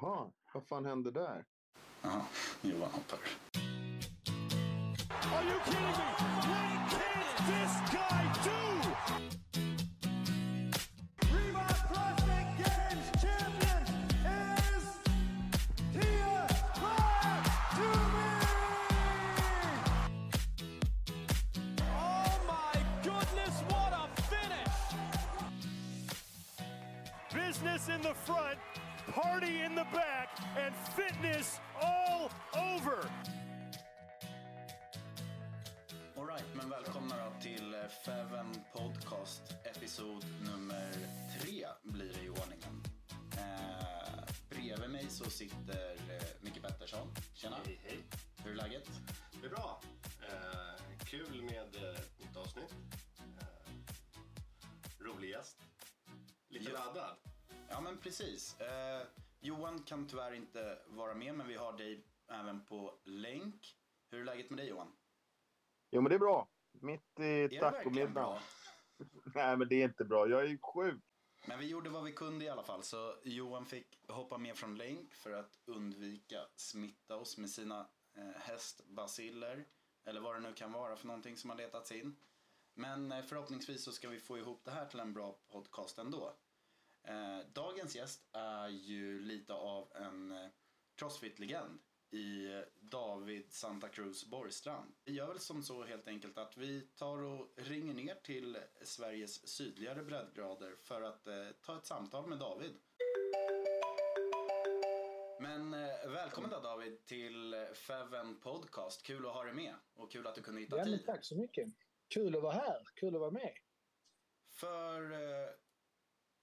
Jaha, vad fan hände där? Ja, Johan hoppar. Are you kidding me? What can this guy do? Reebok CrossFit Games champion is Tia Clark Toomey! Oh my goodness, what a finish! Business in the front, party in the back, and fitness all over. Alright, men välkomna då till eh, Feven Podcast, episod nummer tre blir det i ordningen. Eh, bredvid mig så sitter eh, Micke Pettersson. Tjena! Hej, hej. Hur är läget? Det är bra. Eh, kul med eh, ett nytt avsnitt. Eh, rolig gäst. Lite Ja. laddad. Ja men precis. Eh, Johan kan tyvärr inte vara med men vi har dig även på länk. Hur är läget med dig Johan? Jo, men det är bra. Mitt i tacomiddagen. Nej, men det är inte bra. Jag är sjuk. Men vi gjorde vad vi kunde i alla fall. Så Johan fick hoppa med från länk för att undvika smitta oss med sina eh, hästbaciller. Eller vad det nu kan vara för någonting som har letats in. Men eh, förhoppningsvis så ska vi få ihop det här till en bra podcast ändå. Eh, dagens gäst är ju lite av en eh, crossfit-legend i David Santa Cruz Borgstrand. Vi gör väl som så helt enkelt att vi tar och ringer ner till Sveriges sydligare breddgrader för att eh, ta ett samtal med David. Men eh, välkommen då David till Feven Podcast. Kul att ha dig med och kul att du kunde hitta Ja, tid. tack så mycket. Kul att vara här. Kul att vara med. För eh,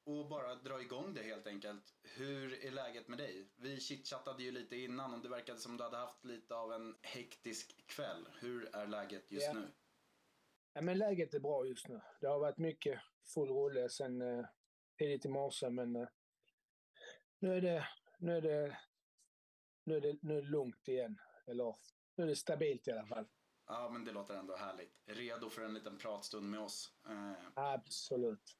att bara dra igång det helt enkelt. Hur är läget med dig? Vi chitchattade ju lite innan och det verkade som du hade haft lite av en hektisk kväll. Hur är läget just Ja. nu? Ja, men läget är bra just nu. Det har varit mycket full rulle sen eh, tidigt i morse, men eh, nu är det nu är det nu är det, nu är det lugnt igen. Eller nu är det stabilt i alla fall. Ja, men det låter ändå härligt. Redo för en liten pratstund med oss. Eh, Absolut.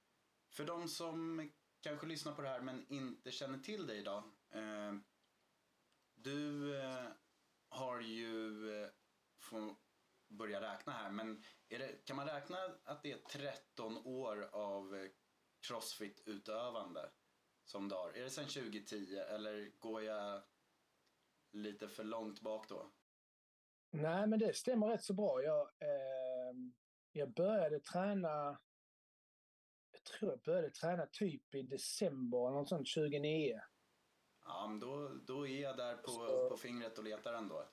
För de som kanske lyssnar på det här men inte känner till dig idag. Eh, du eh, har ju, eh, får börja räkna här, men är det, kan man räkna att det är 13 år av eh, crossfit-utövande som du har? Är det sedan 2010 eller går jag lite för långt bak då? Nej, men det stämmer rätt så bra. Jag, eh, jag började träna tror jag började träna typ i december, något sånt, 2009. Ja, men då, då är jag där på, Så- på fingret och letar ändå.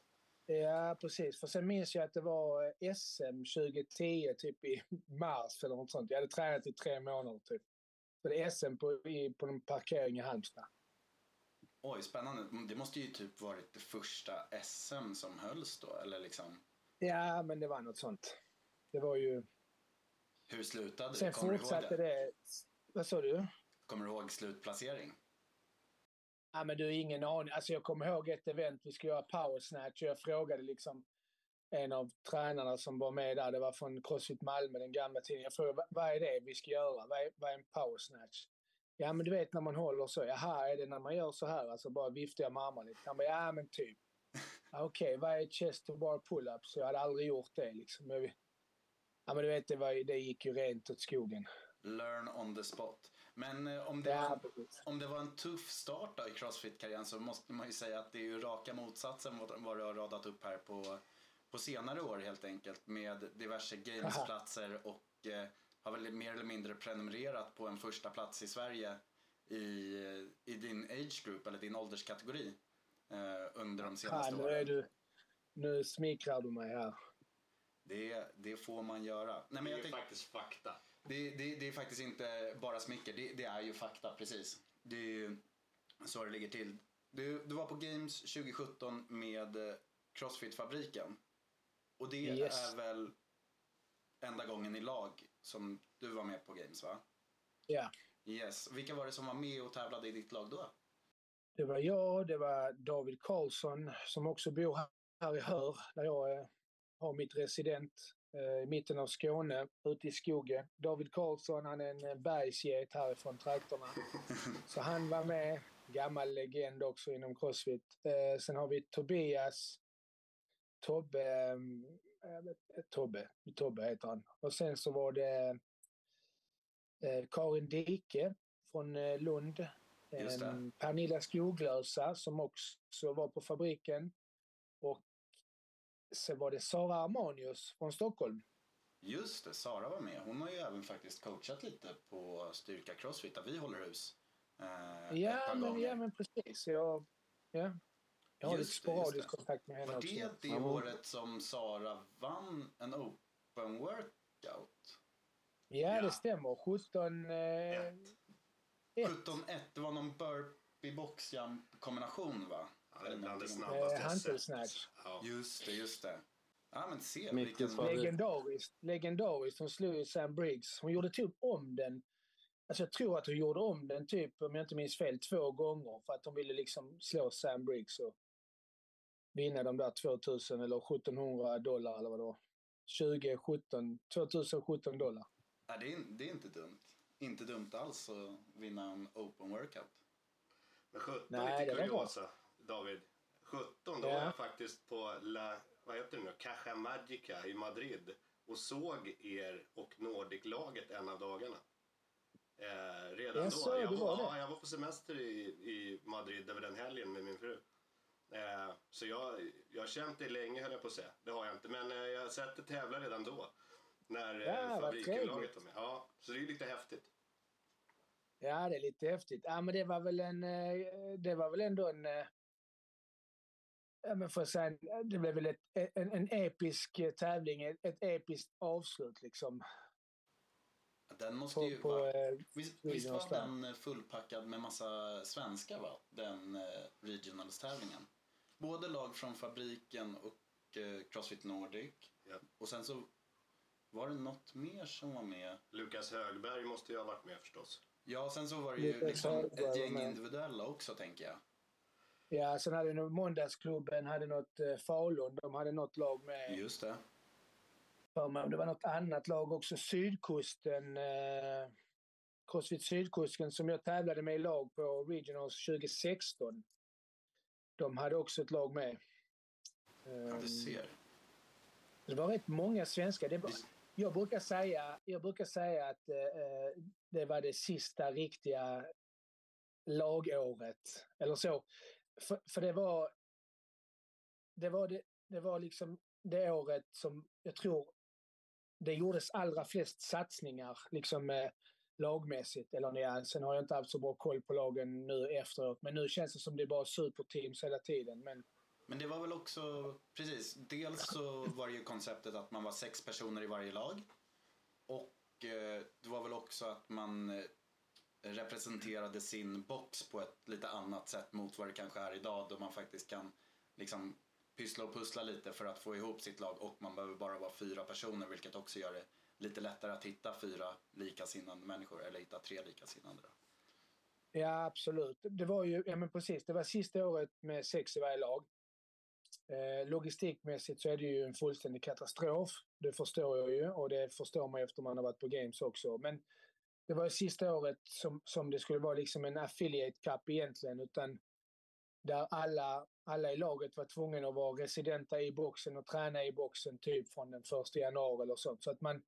Ja, precis. För sen minns jag att det var eh, SM 2010, typ i mars eller något sånt. Jag hade tränat i tre månader typ. Så det är SM på, i, på en parkering i Halmstad. Oj, spännande. Det måste ju typ varit det första SM som hölls då, eller liksom. Ja, men det var något sånt. Det var ju... Hur slutade? Sen Kommer du ihåg fortsatte det? det... Vad sa du? Kommer du ihåg slutplacering? Ja, men du, ingen aning. Alltså jag kommer ihåg ett event, vi skulle göra power snatch och jag frågade liksom en av tränarna som var med där, det var från Crossfit Malmö, den gamla tidningen. Jag frågade, vad är det vi ska göra? Vad är, vad är en power snatch? Ja, men du vet när man håller så. Jaha, är det när man gör så här? Alltså bara viftar jag med armarna lite. Han bara, ja men typ. Okej, okay, vad är chest to bar pull-ups? Jag hade aldrig gjort det liksom. Jag, ja, men du vet, det, var, det gick ju rent åt skogen. Learn on the spot. Men eh, om, det Ja, var, om det var en tuff start i Crossfit-karriären så måste man ju säga att det är ju raka motsatsen vad, vad du har radat upp här på, på senare år helt enkelt med diverse gamesplatser och eh, har väl mer eller mindre prenumererat på en första plats i Sverige i, i din age group eller din ålderskategori eh, under de Ja, senaste nu, är åren. du, nu smickrar du mig här. Det, det får man göra. Nej, men Det jag är ju tänk, faktiskt fakta. det, det, det är faktiskt inte bara smicker, det, det är ju fakta precis. Det är ju så det ligger till. Du, du var på Games 2017 med eh, Crossfit-fabriken. Och det Yes. är väl enda gången i lag som du var med på Games va? Ja. Yes. Vilka var det som var med och tävlade i ditt lag då? Det var jag, det var David Karlsson som också bor här- här i Hör där jag eh, har mitt resident eh, i mitten av Skåne, ute i skogen. David Karlsson, han är en eh, bergsget härifrån trakterna. Så han var med, gammal legend också inom Crossfit. Eh, sen har vi Tobias, Tobbe, vet- Tobbe, Tobbe heter han. Och sen så var det Karin Dike från Lund. Pernilla Skoglösa som också var på fabriken. Så var det Sara Armanius från Stockholm. Just det, Sara var med. Hon har ju även faktiskt coachat lite på Styrka Crossfit där vi håller hus. Eh, Ja men, gånger. ja, men precis. Jag, ja. jag har lite Just det, just sporadisk det. kontakt med henne Var också. det det Ja. året som Sara vann en open workout? Ja, Ja. det stämmer. 17... Eh, Ett. ett. 17-1, det var någon burpee boxjump kombination va? Ja, det är bland det snabbaste Eh, jag sett. hantelsnatch. Ja. Just det, just det. Ja men se vilken... Legendariskt. Legendariskt. Hon slog ju Sam Briggs. Hon gjorde typ om den. Alltså jag tror att hon gjorde om den typ, om jag inte minns fel, två gånger. För att hon ville liksom slå Sam Briggs och vinna de där 2000 eller 1700 dollar eller vad det var. 2017, 2017 dollar. Nej, det, är, det är inte dumt. Inte dumt alls att vinna en open workout. Men 17, Nej, lite det var bra. kuriosa, David. 17, då Ja. var jag faktiskt på La, vad heter det nu, Caja Magica i Madrid och såg er och Nordic-laget en av dagarna. Eh, redan Jaså, då. Jag du var ja, jag var på semester i, i Madrid över den helgen med min fru. Eh, så jag, jag har känt det länge höll jag på att säga. Det har jag inte. Men eh, jag har sett det tävla redan då. När Ja, eh, vad fabrikenlaget var med. Ja, så det är lite häftigt. Ja, det är lite häftigt. Ja, men det var väl en... eh, Det var väl ändå en... Ja, men får jag säga, det blev väl ett, en, en episk eh, tävling, ett, ett episkt avslut liksom. Den måste På, ju på, vara... eh, Visst, visst var den eh, fullpackad med massa svenskar va? Den eh, Regionals-tävlingen. Både lag från fabriken och eh, Crossfit Nordic. Ja. Och sen så var det något mer som var med. Lukas Högberg måste ju ha varit med förstås. Ja, sen så var det ju Lukas liksom ett gäng individuella också tänker jag. Ja, sen hade nog Måndagsklubben hade något eh, Falun, de hade något lag med. Just det. för. Det var något annat lag också, Sydkusten. Eh, Crossfit Sydkusten som jag tävlade med i lag på Regionals 2016. De hade också ett lag med. Ja, Ehm, du ser. Det var rätt många svenskar. Det var, jag, brukar säga, jag brukar säga att eh, det var det sista riktiga lagåret. Eller så. För, för det var det var, det, det var liksom det året som jag tror det gjordes allra flest satsningar liksom eh, lagmässigt. Eller ja, sen har jag inte haft så bra koll på lagen nu efteråt. Men nu känns det som det är bara superteams hela tiden. Men Men det var väl också, precis, dels så var det ju konceptet att man var sex personer i varje lag. Och eh, det var väl också att man eh, representerade sin box på ett lite annat sätt mot vad det kanske är idag då man faktiskt kan liksom pyssla och pussla lite för att få ihop sitt lag och man behöver bara vara fyra personer vilket också gör det lite lättare att hitta fyra likasinnande människor eller hitta tre likasinnande. Då. Ja, absolut. Det var ju, ja men precis, det var sista året med sex i varje lag. Eh, logistikmässigt så är det ju en fullständig katastrof. Det förstår jag ju och det förstår man efter man har varit på games också. Men det var sista året som, som det skulle vara liksom en affiliate cup egentligen, utan där alla, alla i laget var tvungna att vara residenta i boxen och träna i boxen typ från den första januari eller sånt. Så att man,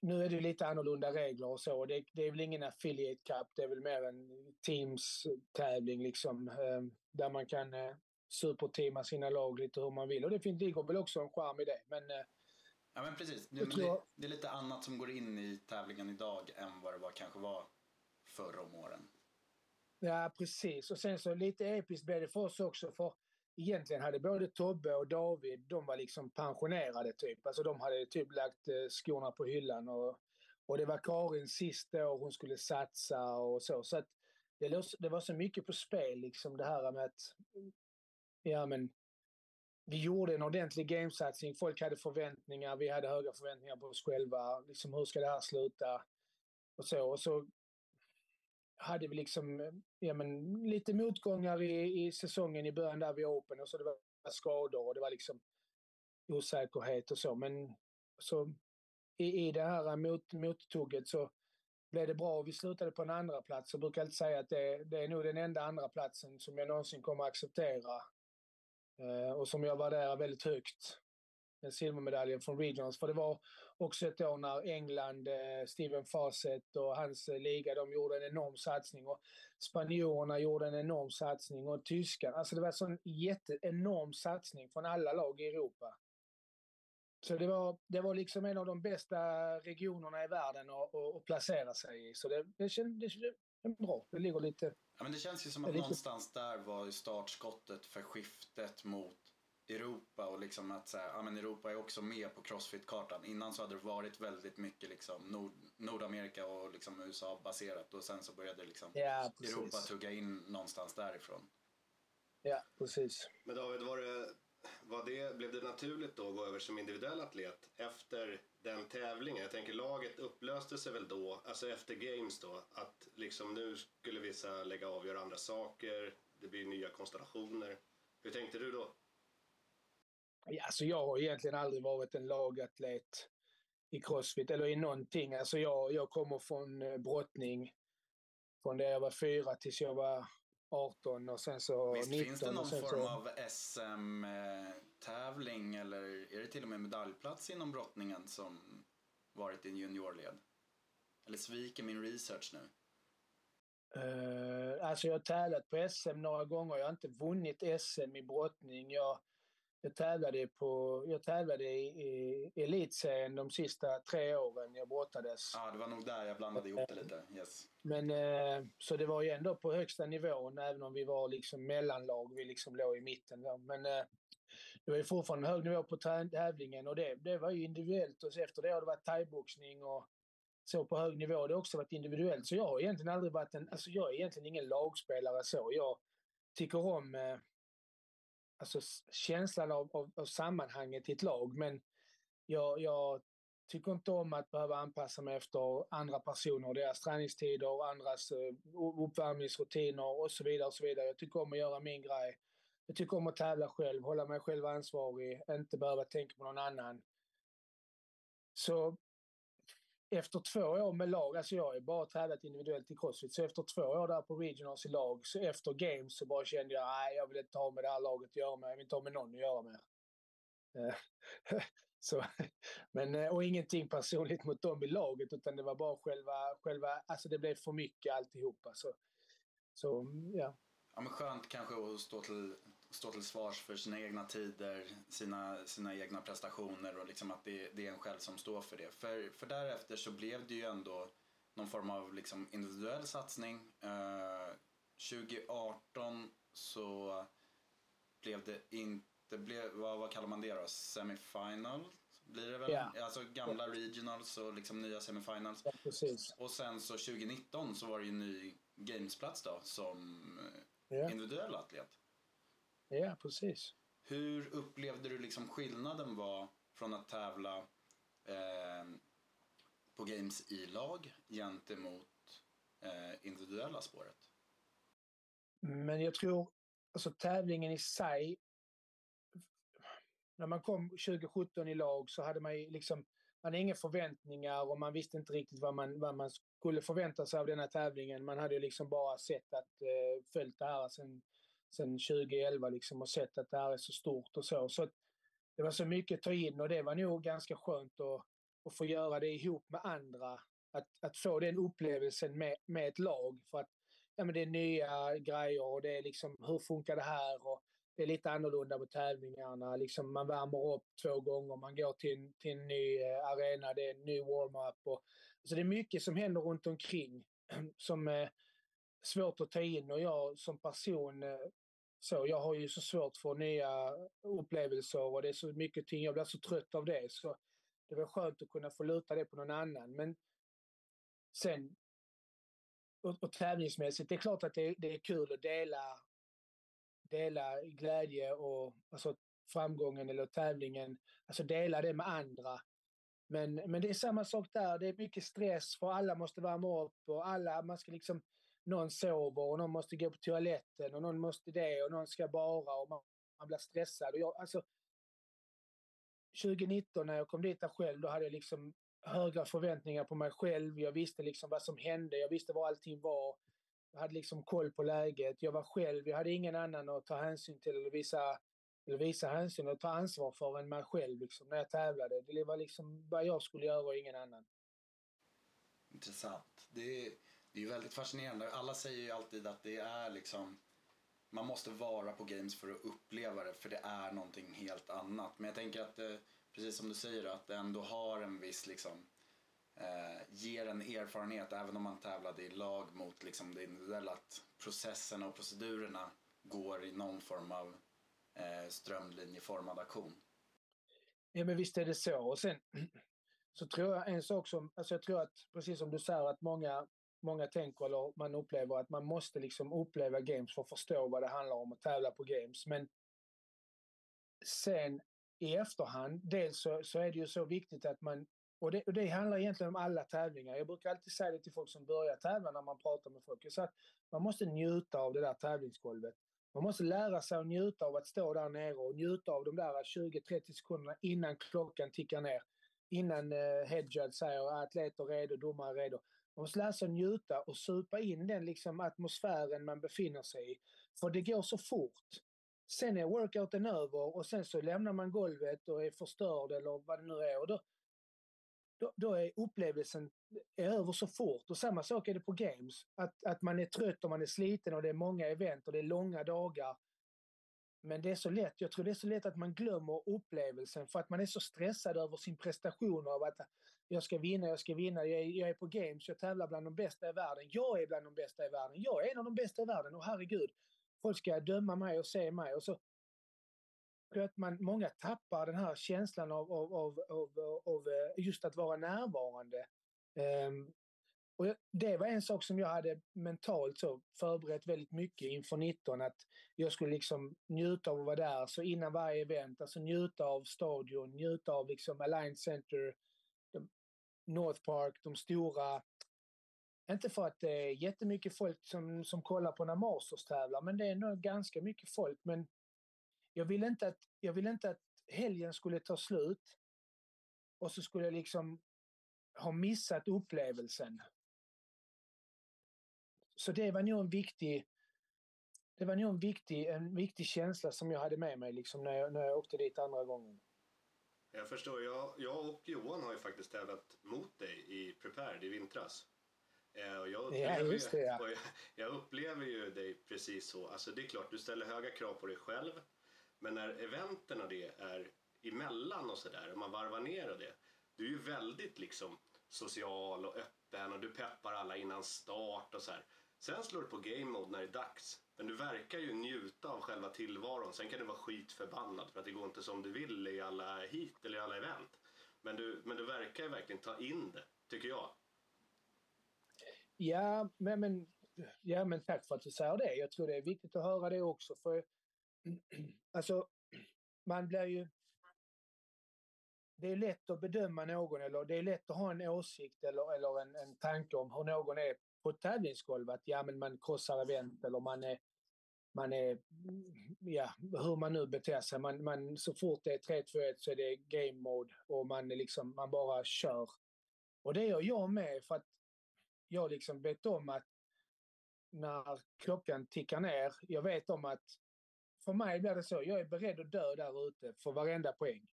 nu är det lite annorlunda regler och så. Det, det är väl ingen affiliate cup, det är väl mer en teams-tävling liksom. Eh, där man kan eh, superteama sina lag lite hur man vill. Och det ligger väl också en charm i det. Men, eh, ja men precis, det, men det, det, är lite annat som går in i tävlingen idag än vad det var, kanske var förr om åren. Ja precis, och sen så lite episkt blev det för oss också. för egentligen hade både Tobbe och David, de var liksom pensionerade typ. Alltså de hade typ lagt eh, skorna på hyllan och, och det var Karins sista år hon skulle satsa och så. Så att det, det var så mycket på spel liksom det här med att, ja men, vi gjorde en ordentlig gamesatsning, folk hade förväntningar, vi hade höga förväntningar på oss själva. Liksom hur ska det här sluta? Och så, och så hade vi liksom ja, men, lite motgångar i, i säsongen i början där vid Open och så det var skador och det var liksom osäkerhet och så. Men så i, i det här mot, mottugget så blev det bra och vi slutade på en andra plats. Jag brukar alltid säga att det, det är nog den enda andra platsen som jag någonsin kommer att acceptera. Eh, och som jag värderar väldigt högt. Den silvermedaljen från Regionals. För det var också ett år när England, eh, Steven Fawcett och hans eh, liga, de gjorde en enorm satsning. Och spanjorerna gjorde en enorm satsning och tyskarna. Alltså det var en sån jätteenorm satsning från alla lag i Europa. Så det var, det var liksom en av de bästa regionerna i världen att, att, att placera sig i. Så det, det, kändes, det bra. Det ligger lite... Ja, men det känns ju som att lite... någonstans där var startskottet för skiftet mot Europa och liksom att så här, ja, men Europa är också med på Crossfit-kartan. Innan så hade det varit väldigt mycket liksom Nord Nordamerika och liksom USA baserat och sen så började liksom ja, Europa tugga in någonstans därifrån. Ja, precis. Men David, var det, var det, blev det naturligt då att gå över som individuell atlet efter den tävlingen? Jag tänker laget upplöste sig väl då, alltså efter games då, att liksom nu skulle vissa lägga av och göra andra saker, det blir nya konstellationer. Hur tänkte du då? Alltså jag har egentligen aldrig varit en lagatlet i crossfit eller i någonting. Alltså jag, jag kommer från eh, brottning från det jag var fyra tills jag var 18 och sen så Visst 19. finns det någon form så... av SM-tävling eller är det till och med medaljplats inom brottningen som varit i juniorled? Eller sviker min research nu? Uh, alltså jag har tävlat på SM några gånger. Jag har inte vunnit SM i brottning. Jag jag tävlade, på, jag tävlade i, i elitserien de sista tre åren jag brottades. Ja, det var nog där jag blandade ihop det lite. Yes. Men, eh, så det var ju ändå på högsta nivån, även om vi var liksom mellanlag. Vi liksom låg i mitten. Men eh, det var ju fortfarande hög nivå på tävlingen och det, det var ju individuellt. Och efter det har det varit thaiboxning och så på hög nivå. Det har också varit individuellt. Så jag har egentligen aldrig varit en... Alltså jag är egentligen ingen lagspelare så. Jag tycker om... Eh, alltså, känslan av, av, av sammanhanget i ett lag. Men jag, jag tycker inte om att behöva anpassa mig efter andra personer, deras träningstider, och andras uh, uppvärmningsrutiner och så vidare. och så vidare. Jag tycker om att göra min grej. Jag tycker om att tävla själv, hålla mig själv ansvarig, inte behöva tänka på någon annan. Så efter två år med lag, alltså jag har bara tävlat individuellt i crossfit, så efter två år där på regionals i lag, så efter games så bara kände jag, nej jag vill inte ha med det här laget att göra med, jag vill inte ha med någon att göra med. Eh, så, men, eh, och ingenting personligt mot dem i laget, utan det var bara själva, själva alltså det blev för mycket alltihopa. Alltså. Så, så ja. Ja men skönt kanske att stå till stå till svars för sina egna tider, sina, sina egna prestationer och liksom att det, det är en själv som står för det. För, för därefter så blev det ju ändå någon form av liksom individuell satsning. Uh, 2018 så blev det inte, blev, vad, vad kallar man det då? Semifinal? Blir det väl? Ja. Alltså gamla ja. regionals och liksom nya semifinals. Precis. Och sen så 2019 så var det ju en ny gamesplats då som ja. individuell atlet. Ja, precis. Hur upplevde du liksom skillnaden var från att tävla eh, på Games i lag gentemot eh, individuella spåret. Men jag tror, alltså tävlingen i sig, när man kom 2017 i lag så hade man ju liksom, man hade inga förväntningar och man visste inte riktigt vad man, vad man skulle förvänta sig av den här tävlingen. Man hade ju liksom bara sett att, eh, följt det här sen, sen 2011 liksom och sett att det här är så stort och så. Så det var så mycket att ta in och det var nog ganska skönt att, att få göra det ihop med andra. Att, att få den upplevelsen med, med ett lag. För att ja, men det är nya grejer och det är liksom hur funkar det här? Och det är lite annorlunda på tävlingarna. Liksom man värmer upp två gånger, man går till en, till en ny eh, arena, det är en ny warm-up. Och, alltså det är mycket som händer runt omkring som är svårt att ta in och jag som person eh, så, jag har ju så svårt för nya upplevelser och det är så mycket ting, jag blir så trött av det. Så det var skönt att kunna få luta det på någon annan. Men sen, och, och tävlingsmässigt, det är klart att det, det är kul att dela, dela glädje och alltså, framgången eller tävlingen, alltså dela det med andra. Men, men det är samma sak där, det är mycket stress för alla måste värma upp och alla, man ska liksom någon sover och någon måste gå på toaletten och någon måste det och någon ska bara och man, man blir stressad. Och jag, alltså, 2019 när jag kom dit där själv, då hade jag liksom höga förväntningar på mig själv. Jag visste liksom vad som hände, jag visste var allting var. Jag hade liksom koll på läget. Jag var själv, jag hade ingen annan att ta hänsyn till eller visa, eller visa hänsyn och ta ansvar för än mig själv liksom, när jag tävlade. Det var liksom vad jag skulle göra och ingen annan. Intressant. Det är det är ju väldigt fascinerande. Alla säger ju alltid att det är liksom man måste vara på games för att uppleva det för det är någonting helt annat. Men jag tänker att eh, precis som du säger att det ändå har en viss liksom eh, ger en erfarenhet även om man tävlade i lag mot liksom det individuella att processerna och procedurerna går i någon form av eh, strömlinjeformad aktion. Ja men visst är det så. Och sen så tror jag en sak som, alltså jag tror att precis som du säger att många många tänker eller man upplever att man måste liksom uppleva games för att förstå vad det handlar om att tävla på games. Men sen i efterhand, dels så, så är det ju så viktigt att man och det, och det, handlar egentligen om alla tävlingar. Jag brukar alltid säga det till folk som börjar tävla när man pratar med folk. Så att man måste njuta av det där tävlingsgolvet. Man måste lära sig att njuta av att stå där nere och njuta av de där 20-30 sekunderna innan klockan tickar ner. Innan eh, headjudge säger atleter redo, domare redo. Man måste lära sig att njuta och supa in den liksom atmosfären man befinner sig i. För det går så fort. Sen är workouten över och sen så lämnar man golvet och är förstörd eller vad det nu är. Och då, då, då är upplevelsen är över så fort. Och samma sak är det på games. Att, att man är trött och man är sliten och det är många event och det är långa dagar. Men det är så lätt, jag tror det är så lätt att man glömmer upplevelsen för att man är så stressad över sin prestation av att jag ska vinna, jag ska vinna, jag är, jag är på games, jag tävlar bland de bästa i världen. Jag är bland de bästa i världen, jag är en av de bästa i världen och herregud, folk ska döma mig och se mig. Och så att man, många tappar den här känslan av, av, av, av, av eh, just att vara närvarande. Um, och det var en sak som jag hade mentalt så förberett väldigt mycket inför 19, att jag skulle liksom njuta av att vara där. Så innan varje event, alltså njuta av stadion, njuta av liksom Align Center, North Park, de stora. Inte för att det är jättemycket folk som, som kollar på när Masters tävlar, men det är nog ganska mycket folk. Men jag ville inte att, jag ville inte att helgen skulle ta slut och så skulle jag liksom ha missat upplevelsen. Så det var nog en viktig, det var nog en viktig, en viktig känsla som jag hade med mig liksom när, jag, när jag åkte dit andra gången. Jag förstår. Jag, jag och Johan har ju faktiskt tävlat mot dig i Prepared i vintras. Eh, och jag, upplever ja, just det, ja. jag, jag, upplever ju dig precis så. Alltså det är klart, du ställer höga krav på dig själv. Men när eventen och det är emellan och sådär, och man varvar ner och det. Du är ju väldigt liksom social och öppen och du peppar alla innan start och så här. Sen slår du på game mode när det är dags. Men du verkar ju njuta av själva tillvaron. Sen kan du vara skitförbannad för att det går inte som du vill i alla hit eller i alla event. Men du, men du verkar ju verkligen ta in det, tycker jag. Ja, men, men, ja, men tack för att du säger det. Jag tror det är viktigt att höra det också. För alltså, man blir ju... Det är lätt att bedöma någon eller det är lätt att ha en åsikt eller, eller en, en tanke om hur någon är på tävlingsgolvet, att ja, men man krossar event eller man är, man är, ja, hur man nu beter sig. Man, man, så fort det är 3-2-1 så är det game mode och man, är liksom, man bara kör. Och det gör jag med för att jag liksom vet om att när klockan tickar ner, jag vet om att för mig blir det så, jag är beredd att dö där ute för varenda poäng.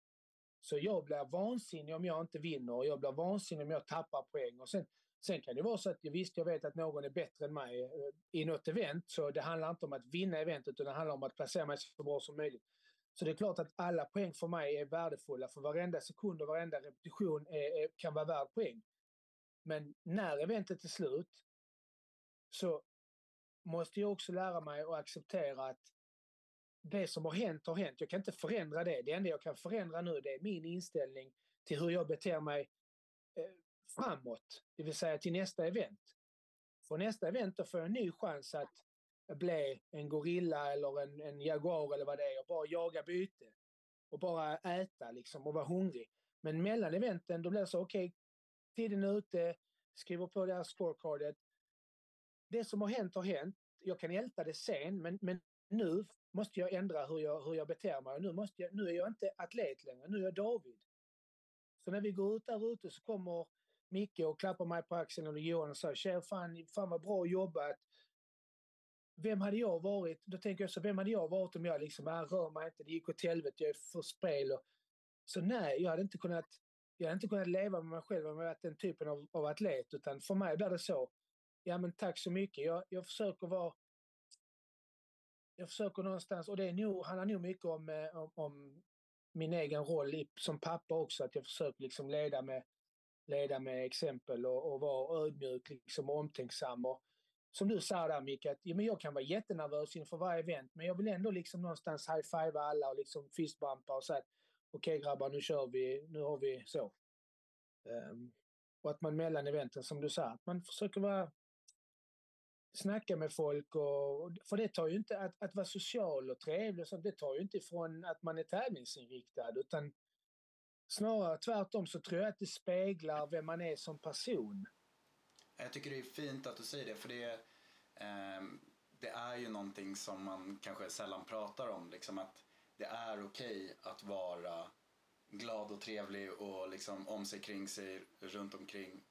Så jag blir vansinnig om jag inte vinner och jag blir vansinnig om jag tappar poäng. Och sen, sen kan det vara så att visst, jag vet att någon är bättre än mig eh, i något event, så det handlar inte om att vinna eventet, utan det handlar om att placera mig så bra som möjligt. Så det är klart att alla poäng för mig är värdefulla, för varenda sekund och varenda repetition är, är, kan vara värd poäng. Men när eventet är slut så måste jag också lära mig att acceptera att det som har hänt har hänt. Jag kan inte förändra det. Det enda jag kan förändra nu det är min inställning till hur jag beter mig eh, framåt, det vill säga till nästa event. För nästa event då får jag en ny chans att bli en gorilla eller en, en jaguar eller vad det är och bara jaga byte. Och bara äta liksom och vara hungrig. Men mellan eventen då blir det så, okej, okay, tiden är ute, skriver på det här scorecardet. Det som har hänt har hänt. Jag kan älta det sen, men, men nu måste jag ändra hur jag, hur jag beter mig. Nu, måste jag, nu är jag inte atlet längre, nu är jag David. Så när vi går ut där ute så kommer Micke och klappar mig på axeln och Johan och säger Tjej, fan, fan vad bra jobbat. Vem hade jag varit? Då tänker jag så, vem hade jag varit om jag liksom, äh, rör mig inte, det gick åt helvete, jag är för spel. Och... Så nej, jag hade inte kunnat, jag hade inte kunnat leva med mig själv om jag varit den typen av, av atlet. Utan för mig blir det så, ja men tack så mycket. Jag, jag försöker vara jag försöker någonstans, och det är nog, handlar nog mycket om, eh, om, om min egen roll i, som pappa också, att jag försöker liksom leda med, leda med exempel och, och vara ödmjuk liksom, och omtänksam. Och, som du sa där Micke, att ja, men jag kan vara jättenervös inför varje event, men jag vill ändå liksom någonstans high-fiva alla och liksom fistbumpa och säga att okej okay, grabbar, nu kör vi, nu har vi så. Um, och att man mellan eventen, som du sa, att man försöker vara snacka med folk. Och, för det tar ju inte, att, att vara social och trevlig och sånt, det tar ju inte ifrån att man är tävlingsinriktad. Utan snarare tvärtom så tror jag att det speglar vem man är som person. Jag tycker det är fint att du säger det, för det, eh, det är ju någonting som man kanske sällan pratar om. Liksom att det är okej okay att vara glad och trevlig och liksom om sig kring sig runt omkring.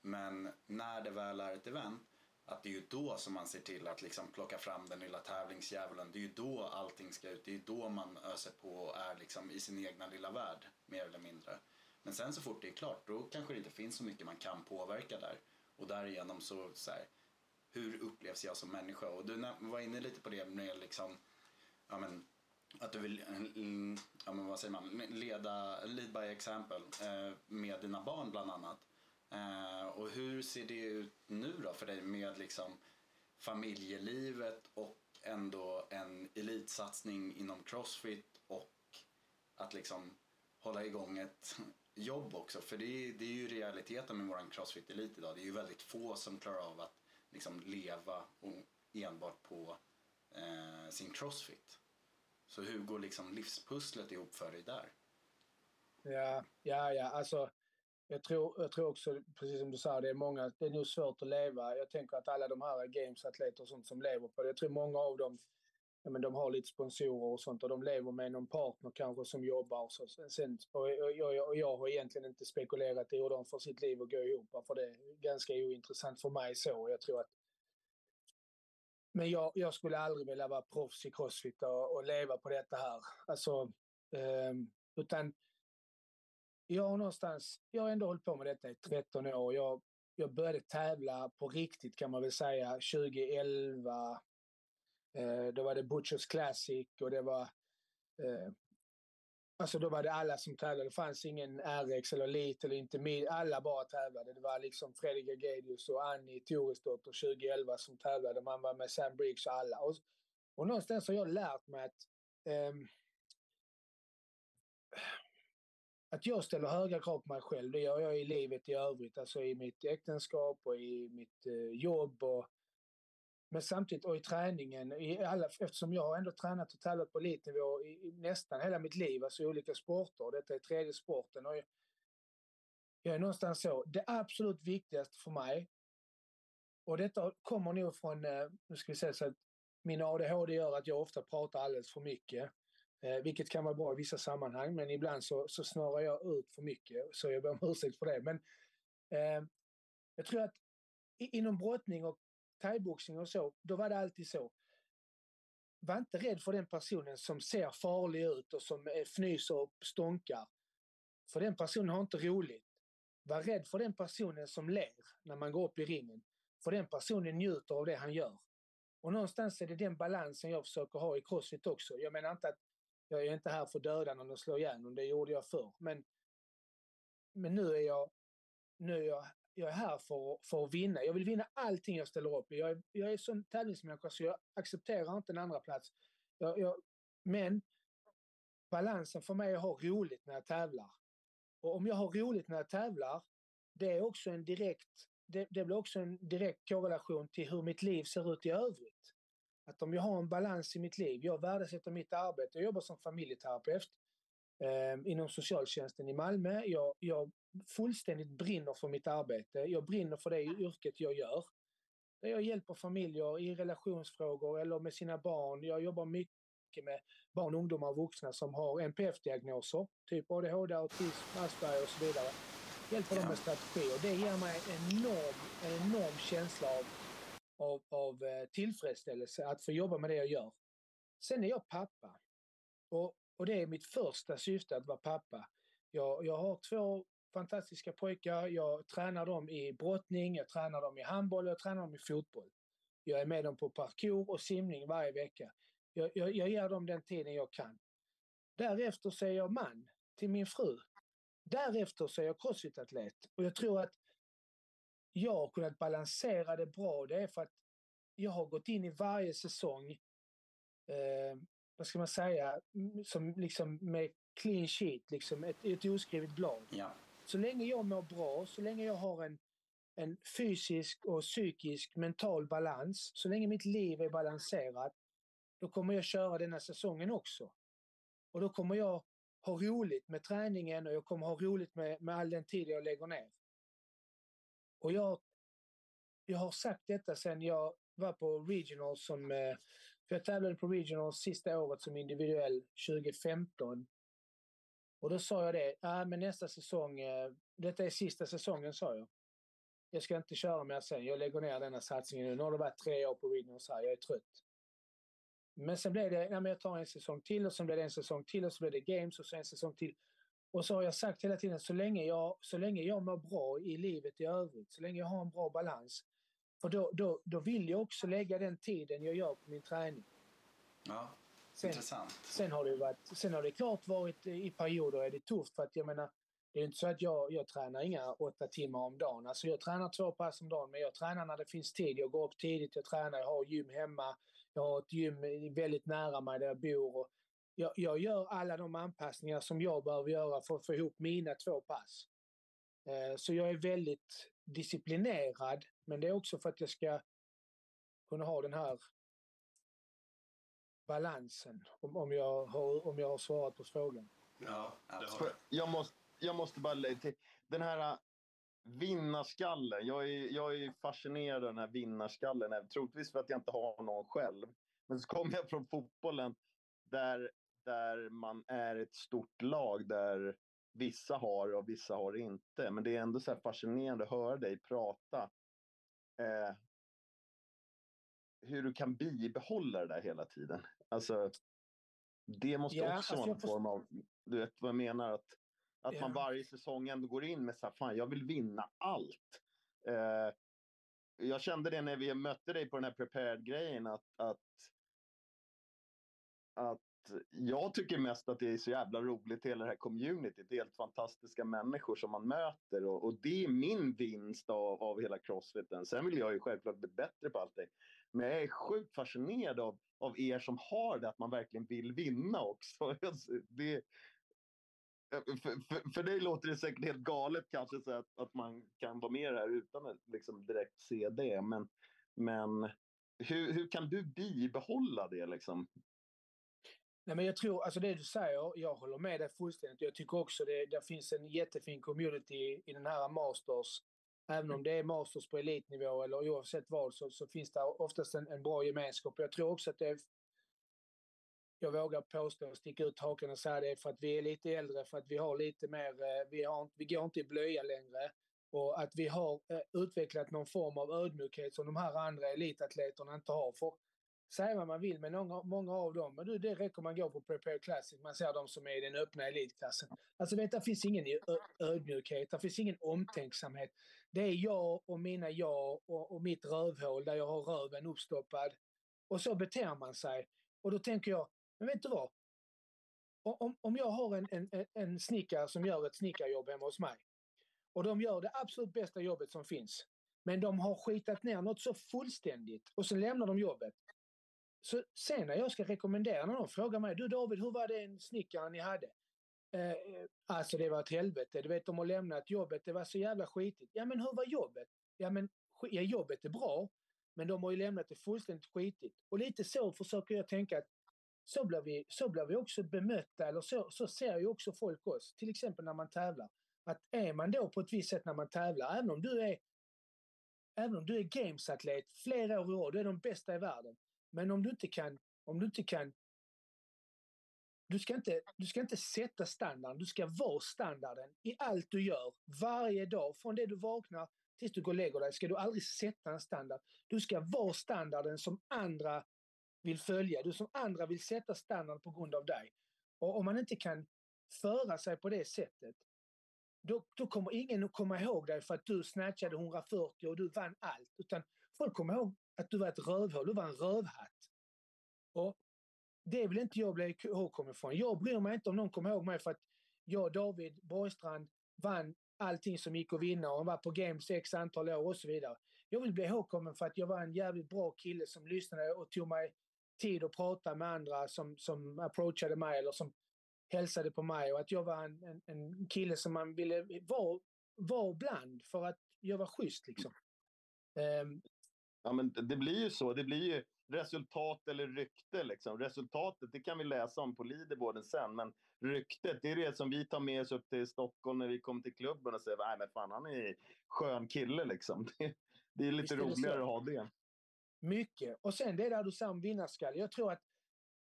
Men när det väl är ett event att det är ju då som man ser till att liksom plocka fram den lilla tävlingsdjävulen. Det är ju då allting ska ut. Det är ju då man öser på och är liksom i sin egna lilla värld, mer eller mindre. Men sen så fort det är klart, då kanske det inte finns så mycket man kan påverka där. Och därigenom så, så här, hur upplevs jag som människa? Och du var inne lite på det med liksom, ja men, att du vill, eh, mm, ja men vad säger man, leda, lead by example eh, med dina barn bland annat. Eh, och hur ser det ut nu då för dig med liksom familjelivet och ändå en elitsatsning inom Crossfit och att liksom hålla igång ett jobb också. För det är, det är ju realiteten med våran Crossfit-elit idag. Det är ju väldigt få som klarar av att liksom leva enbart på eh, sin Crossfit. Så hur går liksom livspusslet ihop för dig där? Ja, ja, ja, alltså jag tror, jag tror också, precis som du sa, det är många, det är nog svårt att leva. Jag tänker att alla de här gamesatleter och sånt som lever på det, jag tror många av dem, ja, men de har lite sponsorer och sånt och de lever med någon partner kanske som jobbar. Så, sen, och jag, och jag har egentligen inte spekulerat i hur de får sitt liv att gå ihop, för det är ganska ointressant för mig så. Jag tror att men jag, jag skulle aldrig vilja vara proffs i crossfit och, och leva på detta här. Alltså, eh, utan jag har någonstans, jag har ändå hållit på med detta i 13 år. Jag, jag började tävla på riktigt kan man väl säga 2011. Eh, då var det Butchers Classic och det var eh, Alltså då var det alla som tävlade. Det fanns ingen RX eller Elite eller inte Alla bara tävlade. Det var liksom Fredrik Agedius och Annie Toresdotter 2011 som tävlade. Man var med Sam Briggs och alla. Och, och någonstans har jag lärt mig att um, att jag ställer höga krav på mig själv. Det gör jag i livet i övrigt, alltså i mitt äktenskap och i mitt eh, jobb. Och, men samtidigt, och i träningen, i alla, eftersom jag har ändå tränat och tävlat på elitnivå i, i nästan hela mitt liv, alltså i olika sporter. Och detta är tredje sporten. Och jag, jag är någonstans så, det absolut viktigaste för mig, Och detta kommer nog från, eh, nu ska vi säga så att min ADHD gör att jag ofta pratar alldeles för mycket. Eh, vilket kan vara bra i vissa sammanhang, men ibland så, så snörar jag ut för mycket. Så jag ber om ursäkt för det. Men eh, jag tror att inom brottning och thaiboxning och så, då var det alltid så. Var inte rädd för den personen som ser farlig ut och som fnyser och stånkar. För den personen har inte roligt. Var rädd för den personen som ler när man går upp i ringen. För den personen njuter av det han gör. Och någonstans är det den balansen jag försöker ha i crossfit också. Jag menar inte att jag är inte här för att döda någon och slå ihjäl någon, det gjorde jag förr. Men, men nu är jag, nu är jag, jag är här för, för att vinna. Jag vill vinna allting jag ställer upp i. Jag är, jag är sån tävlingsmänniska så jag accepterar inte en andra plats. Jag, jag, men balansen för mig är att ha roligt när jag tävlar. Och om jag har roligt när jag tävlar, det är också en direkt det, det blir också en direkt korrelation till hur mitt liv ser ut i övrigt. Att om jag har en balans i mitt liv, jag värdesätter mitt arbete, jag jobbar som familjeterapeut inom socialtjänsten i Malmö. Jag, jag fullständigt brinner för mitt arbete, jag brinner för det yrket jag gör. Jag hjälper familjer i relationsfrågor eller med sina barn. Jag jobbar mycket med barn, ungdomar och vuxna som har NPF-diagnoser, typ ADHD, autism, Asperger och så vidare hjälper dem med strategi och det ger mig en enorm, en enorm känsla av, av, av eh, tillfredsställelse att få jobba med det jag gör. Sen är jag pappa och, och det är mitt första syfte att vara pappa. Jag, jag har två fantastiska pojkar. Jag tränar dem i brottning, jag tränar dem i handboll och jag tränar dem i fotboll. Jag är med dem på parkour och simning varje vecka. Jag, jag, jag ger dem den tiden jag kan. Därefter så är jag man till min fru. Därefter så är jag crossfit-atlet och jag tror att jag har kunnat balansera det bra. Det är för att jag har gått in i varje säsong, eh, vad ska man säga, som liksom med clean sheet, liksom ett, ett oskrivet blad. Ja. Så länge jag mår bra, så länge jag har en, en fysisk och psykisk mental balans, så länge mitt liv är balanserat, då kommer jag köra denna säsongen också. Och då kommer jag ha roligt med träningen och jag kommer ha roligt med, med all den tid jag lägger ner. Och jag, jag har sagt detta sen jag var på regionals som, eh, för jag tävlade på regionals sista året som individuell 2015. Och då sa jag det, ah, men nästa säsong, eh, detta är sista säsongen sa jag. Jag ska inte köra mer sen, jag lägger ner denna satsningen nu. Nu har det varit tre år på regionals här, jag är trött. Men sen blev det, nej men jag tar en säsong till och sen blev det en säsong till och så blev det games och så en säsong till. Och så har jag sagt hela tiden, så länge jag, så länge jag mår bra i livet i övrigt, så länge jag har en bra balans, för då, då, då vill jag också lägga den tiden jag gör på min träning. Ja, sen, intressant. Sen har, det varit, sen har det klart varit i perioder är det tufft för att jag menar, det är inte så att jag, jag tränar inga åtta timmar om dagen. Alltså jag tränar två pass om dagen, men jag tränar när det finns tid. Jag går upp tidigt, jag tränar, jag har gym hemma. Jag har ett gym väldigt nära mig där jag bor. Och jag, jag gör alla de anpassningar som jag behöver göra för att få ihop mina två pass. Eh, så jag är väldigt disciplinerad, men det är också för att jag ska kunna ha den här balansen, om, om, jag, har, om jag har svarat på frågan. Ja, absolut. Jag måste, jag måste bara lägga till. Den här Vinnarskallen. Jag är, jag är fascinerad av den här vinnarskallen. Troligtvis för att jag inte har någon själv. Men så kommer jag från fotbollen där, där man är ett stort lag där vissa har och vissa har inte. Men det är ändå så fascinerande att höra dig prata. Eh, hur du kan bibehålla det där hela tiden. Alltså, det måste Ja, också alltså vara jag en får- form av... Du vet vad jag menar? Att, att man Ja. varje säsong ändå går in med så här, fan jag vill vinna allt. Eh, jag kände det när vi mötte dig på den här prepared-grejen att, att, att jag tycker mest att det är så jävla roligt, hela det här communityt. Det är helt fantastiska människor som man möter och, och det är min vinst av, av hela crossfiten. Sen vill jag ju självklart bli bättre på allting. Men jag är sjukt fascinerad av, av er som har det, att man verkligen vill vinna också. Det, för, för, för dig låter det säkert helt galet kanske så att, att man kan vara med här utan att liksom direkt se det. Men, men hur, hur kan du bibehålla det liksom? Nej, men jag tror, alltså det du säger, jag håller med dig fullständigt. Jag tycker också det, det finns en jättefin community i den här Masters Även om det är masters på elitnivå eller oavsett vad så, så finns det oftast en, en bra gemenskap. Jag tror också att det är jag vågar påstå och sticka ut haken och säga det för att vi är lite äldre, för att vi har lite mer, eh, vi, har, vi går inte i blöja längre och att vi har eh, utvecklat någon form av ödmjukhet som de här andra elitatleterna inte har. För säga vad man vill, men många, många av dem, men det räcker man går på Prepare Classic, man ser de som är i den öppna elitklassen. Alltså vet, det finns ingen ödmjukhet, det finns ingen omtänksamhet. Det är jag och mina jag och, och mitt rövhål där jag har röven uppstoppad. Och så beter man sig. Och då tänker jag, men vet du vad? Om, om jag har en, en, en snickare som gör ett snickarjobb hemma hos mig och de gör det absolut bästa jobbet som finns. Men de har skitat ner något så fullständigt och så lämnar de jobbet. Så sen när jag ska rekommendera, när de frågar mig, du David, hur var den snickaren ni hade? Eh, eh, alltså det var ett helvete. Du vet, de har lämnat jobbet, det var så jävla skitigt. Ja, men hur var jobbet? Ja, men ja, jobbet är bra, men de har ju lämnat det fullständigt skitigt. Och lite så försöker jag tänka att så blir vi, så blir vi också bemötta, eller så, så ser ju också folk oss. Till exempel när man tävlar. Att är man då på ett visst sätt när man tävlar, även om du är även om du är gamesatlet flera år i rad, du är de bästa i världen. Men om du inte kan, om du inte kan du ska, inte, du ska inte sätta standarden, du ska vara standarden i allt du gör. Varje dag, från det du vaknar tills du går och lägger dig, ska du aldrig sätta en standard. Du ska vara standarden som andra vill följa. Du som andra vill sätta standard på grund av dig. Och om man inte kan föra sig på det sättet, då, då kommer ingen att komma ihåg dig för att du snatchade 140 och du vann allt. Utan folk kommer ihåg att du var ett rövhål, du var en rövhatt. Och det vill inte jag bli ihågkommen från. Jag bryr mig inte om någon kommer ihåg mig för att jag, David Borgstrand, vann allting som gick att vinna och var på Games x antal år och så vidare. Jag vill bli ihågkommen för att jag var en jävligt bra kille som lyssnade och tog mig tid att prata med andra som, som approachade mig eller som hälsade på mig och att jag var en, en, en kille som man ville vara var bland för att jag var schysst liksom. Um, ja men det blir ju så, det blir ju resultat eller rykte liksom. Resultatet det kan vi läsa om på leaderboarden sen men ryktet det är det som vi tar med oss upp till Stockholm när vi kommer till klubben och säger nej men fan han är skön kille liksom. Det, det är lite roligare att ha det. Mycket. Och sen det där du sa om vinnarskalle. Jag tror att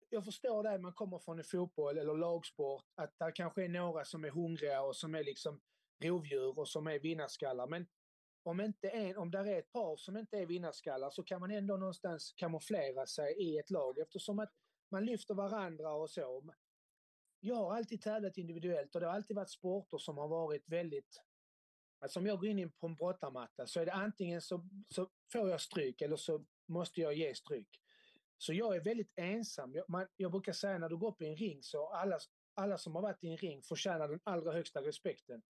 jag förstår det, man kommer från en fotboll eller lagsport, att det kanske är några som är hungriga och som är liksom rovdjur och som är vinnarskallar. Men om, inte en, om det är ett par som inte är vinnarskallar så kan man ändå någonstans kamouflera sig i ett lag eftersom att man lyfter varandra och så. Jag har alltid tävlat individuellt och det har alltid varit sporter som har varit väldigt... Alltså om jag går in på en brottarmatta så är det antingen så, så får jag stryk eller så måste jag ge stryk. Så jag är väldigt ensam. Jag, man, jag brukar säga när du går upp i en ring så alla, alla som har varit i en ring förtjänar den allra högsta respekten.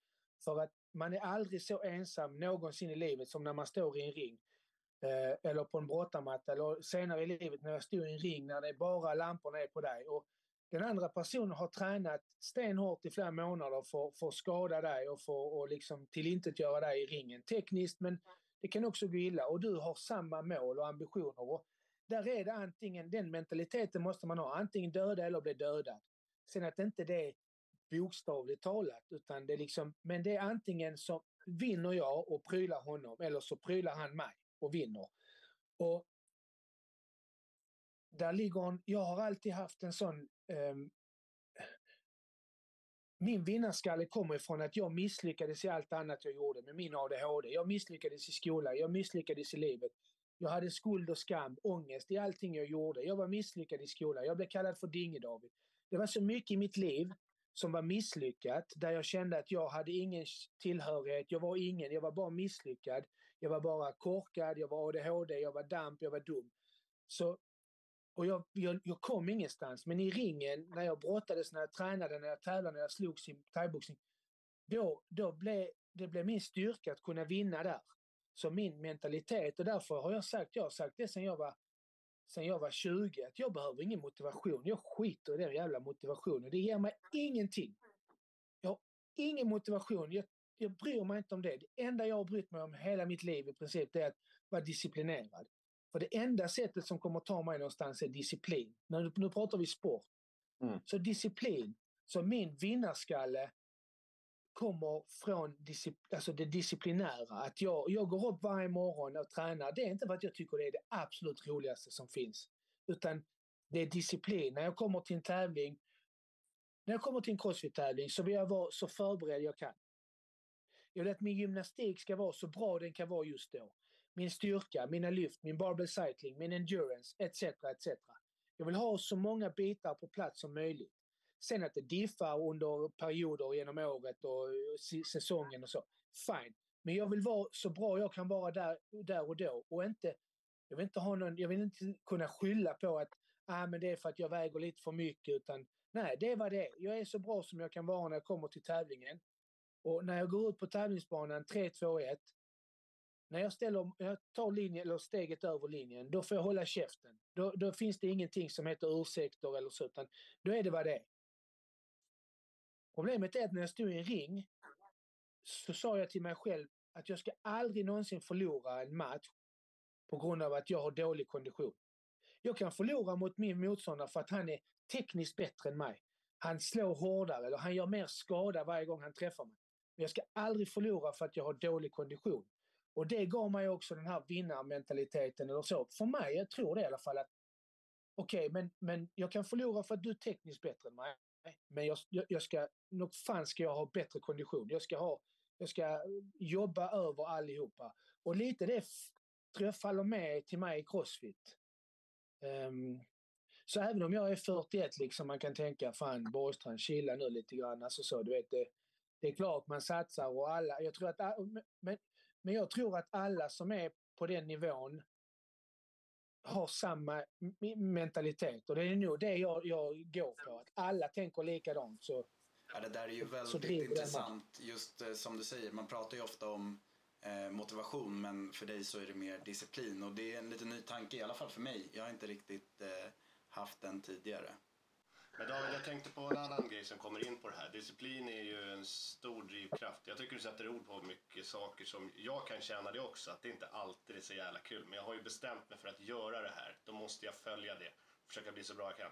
För att man är aldrig så ensam någonsin i livet som när man står i en ring. Eh, eller på en brottarmatta eller senare i livet när jag stod i en ring när det är bara lamporna är på dig. Och den andra personen har tränat stenhårt i flera månader för, för att skada dig och för att liksom tillintetgöra dig i ringen. Tekniskt men det kan också gå illa och du har samma mål och ambitioner. Och där är det antingen, den mentaliteten måste man ha, antingen döda eller bli dödad. Sen att inte det är bokstavligt talat, utan det är liksom, men det är antingen så vinner jag och prylar honom eller så prylar han mig och vinner. Och där ligger en, jag har alltid haft en sån um, min vinnarskalle kommer ifrån att jag misslyckades i allt annat jag gjorde med min ADHD. Jag misslyckades i skolan, jag misslyckades i livet. Jag hade skuld och skam, ångest i allting jag gjorde. Jag var misslyckad i skolan. Jag blev kallad för Dinge-David. Det var så mycket i mitt liv som var misslyckat, där jag kände att jag hade ingen tillhörighet. Jag var ingen, jag var bara misslyckad. Jag var bara korkad, jag var ADHD, jag var damp, jag var dum. Så, och jag, jag, jag kom ingenstans. Men i ringen, när jag brottades, när jag tränade, när jag tävlade, när jag slogs i thaiboxning, då, då blev det blev min styrka att kunna vinna där Så min mentalitet. Och därför har jag sagt, jag har sagt det sen jag var, sen jag var 20, att jag behöver ingen motivation. Jag skiter i den jävla motivationen. Det ger mig ingenting. Jag har ingen motivation. Jag, jag bryr mig inte om det. Det enda jag har brytt mig om hela mitt liv i princip, det är att vara disciplinerad. För det enda sättet som kommer ta mig någonstans är disciplin. Nu, nu pratar vi sport. Mm. Så disciplin. Så min vinnarskalle kommer från alltså det disciplinära. Att jag, jag går upp varje morgon och tränar. Det är inte för att jag tycker det är det absolut roligaste som finns. Utan det är disciplin. När jag kommer till en tävling, när jag kommer till en crossfit-tävling så vill jag vara så förberedd jag kan. Jag vill att min gymnastik ska vara så bra den kan vara just då. Min styrka, mina lyft, min barbell cycling, min endurance etc. etc. Jag vill ha så många bitar på plats som möjligt. Sen att det diffar under perioder genom året och säsongen och så, fine. Men jag vill vara så bra jag kan vara där, där och då och inte, jag vill inte ha någon, jag vill inte kunna skylla på att ah, men det är för att jag väger lite för mycket utan nej, det är vad det är. Jag är så bra som jag kan vara när jag kommer till tävlingen. Och när jag går ut på tävlingsbanan 3, 2, 1 när jag, ställer, jag tar linjen, eller steget över linjen, då får jag hålla käften. Då, då finns det ingenting som heter ursäkter eller så, utan då är det vad det är. Problemet är att när jag stod i en ring så sa jag till mig själv att jag ska aldrig någonsin förlora en match på grund av att jag har dålig kondition. Jag kan förlora mot min motståndare för att han är tekniskt bättre än mig. Han slår hårdare eller han gör mer skada varje gång han träffar mig. Men jag ska aldrig förlora för att jag har dålig kondition. Och det gav mig också den här vinnarmentaliteten eller så. För mig, jag tror det i alla fall att okej, okay, men, men jag kan förlora för att du är tekniskt bättre än mig. Men jag, jag, jag ska, nog fan ska jag ha bättre kondition. Jag ska, ha, jag ska jobba över allihopa. Och lite det tror jag faller med till mig i Crossfit. Um, så även om jag är 41 liksom, man kan tänka fan Borgstrand, chilla nu lite grann. Alltså så, du vet, det, det är klart man satsar och alla, jag tror att, men, men jag tror att alla som är på den nivån har samma mentalitet och det är nog det jag, jag går på. Att alla tänker likadant. Så, ja, det där är ju väldigt intressant. Just eh, som du säger, man pratar ju ofta om eh, motivation men för dig så är det mer disciplin och det är en lite ny tanke i alla fall för mig. Jag har inte riktigt eh, haft den tidigare. Men David, jag tänkte på en annan grej som kommer in på det här. Disciplin är ju en stor drivkraft. Jag tycker du sätter ord på mycket saker som jag kan känna det också, att det inte alltid är så jävla kul. Men jag har ju bestämt mig för att göra det här. Då måste jag följa det. Försöka bli så bra jag kan.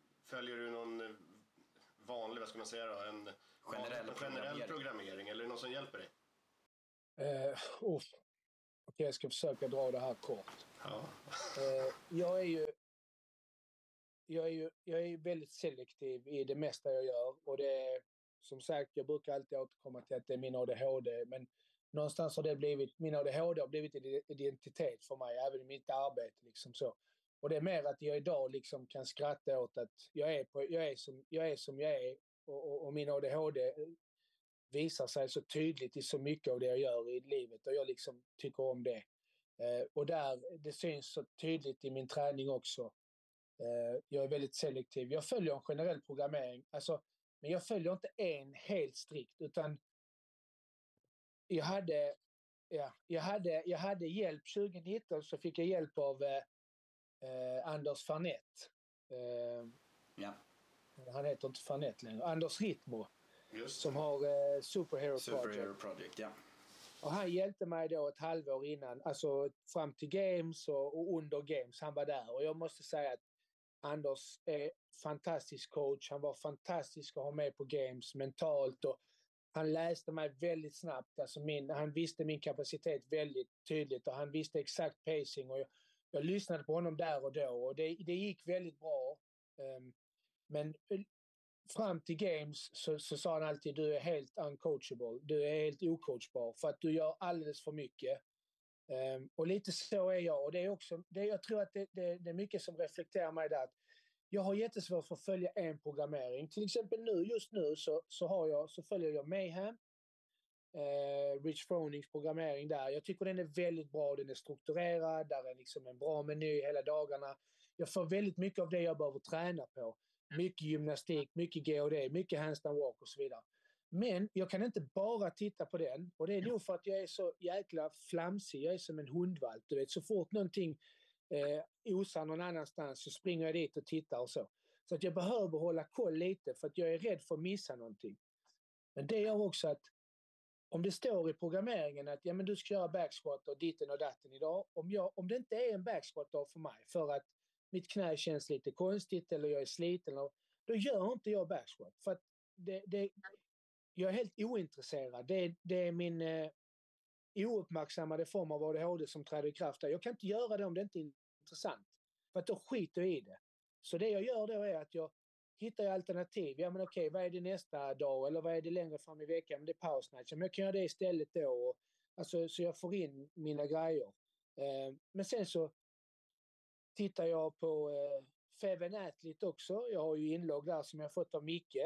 följer du någon vanlig, vad ska man säga då? En generell, en generell programmering. Eller är det någon som hjälper dig? Uh, oh, Okej, jag ska försöka dra det här kort. Ja. Eh, jag är ju jag är ju jag är väldigt selektiv i det mesta jag gör och det är som sagt, jag brukar alltid återkomma till att det är min ADHD, men någonstans har det blivit, min ADHD har blivit en identitet för mig, även i mitt arbete. Liksom så. Och det är mer att jag idag liksom kan skratta åt att jag är, på, jag är, som, jag, är som jag är och, och, och min ADHD eh, visar sig så tydligt i så mycket av det jag gör i livet och jag liksom tycker om det. Eh, och där, det syns så tydligt i min träning också. Eh, jag är väldigt selektiv. Jag följer en generell programmering, alltså, men jag följer inte en helt strikt utan jag hade, ja, jag hade, jag hade hjälp 2019 så fick jag hjälp av eh, eh Anders Farnett. Eh, ja. Han heter inte Farnett längre. Anders Rittmo som har eh, Superhero, Superhero Project. Project ja. Och han hjälpte mig då ett halvår innan, alltså fram till Games och, och, under Games. Han var där och jag måste säga att Anders är fantastisk coach. Han var fantastisk att ha med på Games mentalt och han läste mig väldigt snabbt. Alltså min, han visste min kapacitet väldigt tydligt och han visste exakt pacing. Och jag, jag lyssnade på honom där och då och det, det gick väldigt bra. Um, men fram till games så, så sa han alltid du är helt uncoachable. Du är helt ocoachbar för att du gör alldeles för mycket. Um, och lite så är jag. Och det är också, det, jag tror att det, det, det är mycket som reflekterar mig där. Jag har jättesvårt för att följa en programmering. Till exempel nu, just nu så, så, har jag, så följer jag Mayhem. Eh, Rich Fronings programmering där. Jag tycker den är väldigt bra. Den är strukturerad. Där är liksom en bra meny hela dagarna. Jag får väldigt mycket av det jag behöver träna på. Mycket gymnastik, mycket GOD, mycket handstand walk och så vidare. Men jag kan inte bara titta på den. Och det är nog för att jag är så jäkla flamsig. Jag är som en hundvalp. Du vet, så fort någonting eh, osar någon annanstans så springer jag dit och tittar och så. Så att jag behöver hålla koll lite för att jag är rädd för att missa någonting. Men det gör också att om det står i programmeringen att ja, men du ska göra backsquat och ditten och datten idag. Om, jag, om det inte är en backsquat-dag för mig för att mitt knä känns lite konstigt eller jag är sliten, då gör inte jag backsquat. För att det, det, jag är helt ointresserad. Det, det är min eh, ouppmärksammade form av ADHD som träder i kraft. Där. Jag kan inte göra det om det inte är intressant. För att då skiter jag i det. Så det jag gör då är att jag hittar jag alternativ. Ja men okej, vad är det nästa dag? Eller vad är det längre fram i veckan? Men det är powersnatch. Men jag kan göra det istället då. Och, alltså, så jag får in mina grejer. Eh, men sen så tittar jag på eh, Feven Athlete också. Jag har ju inlogg där som jag fått av Micke.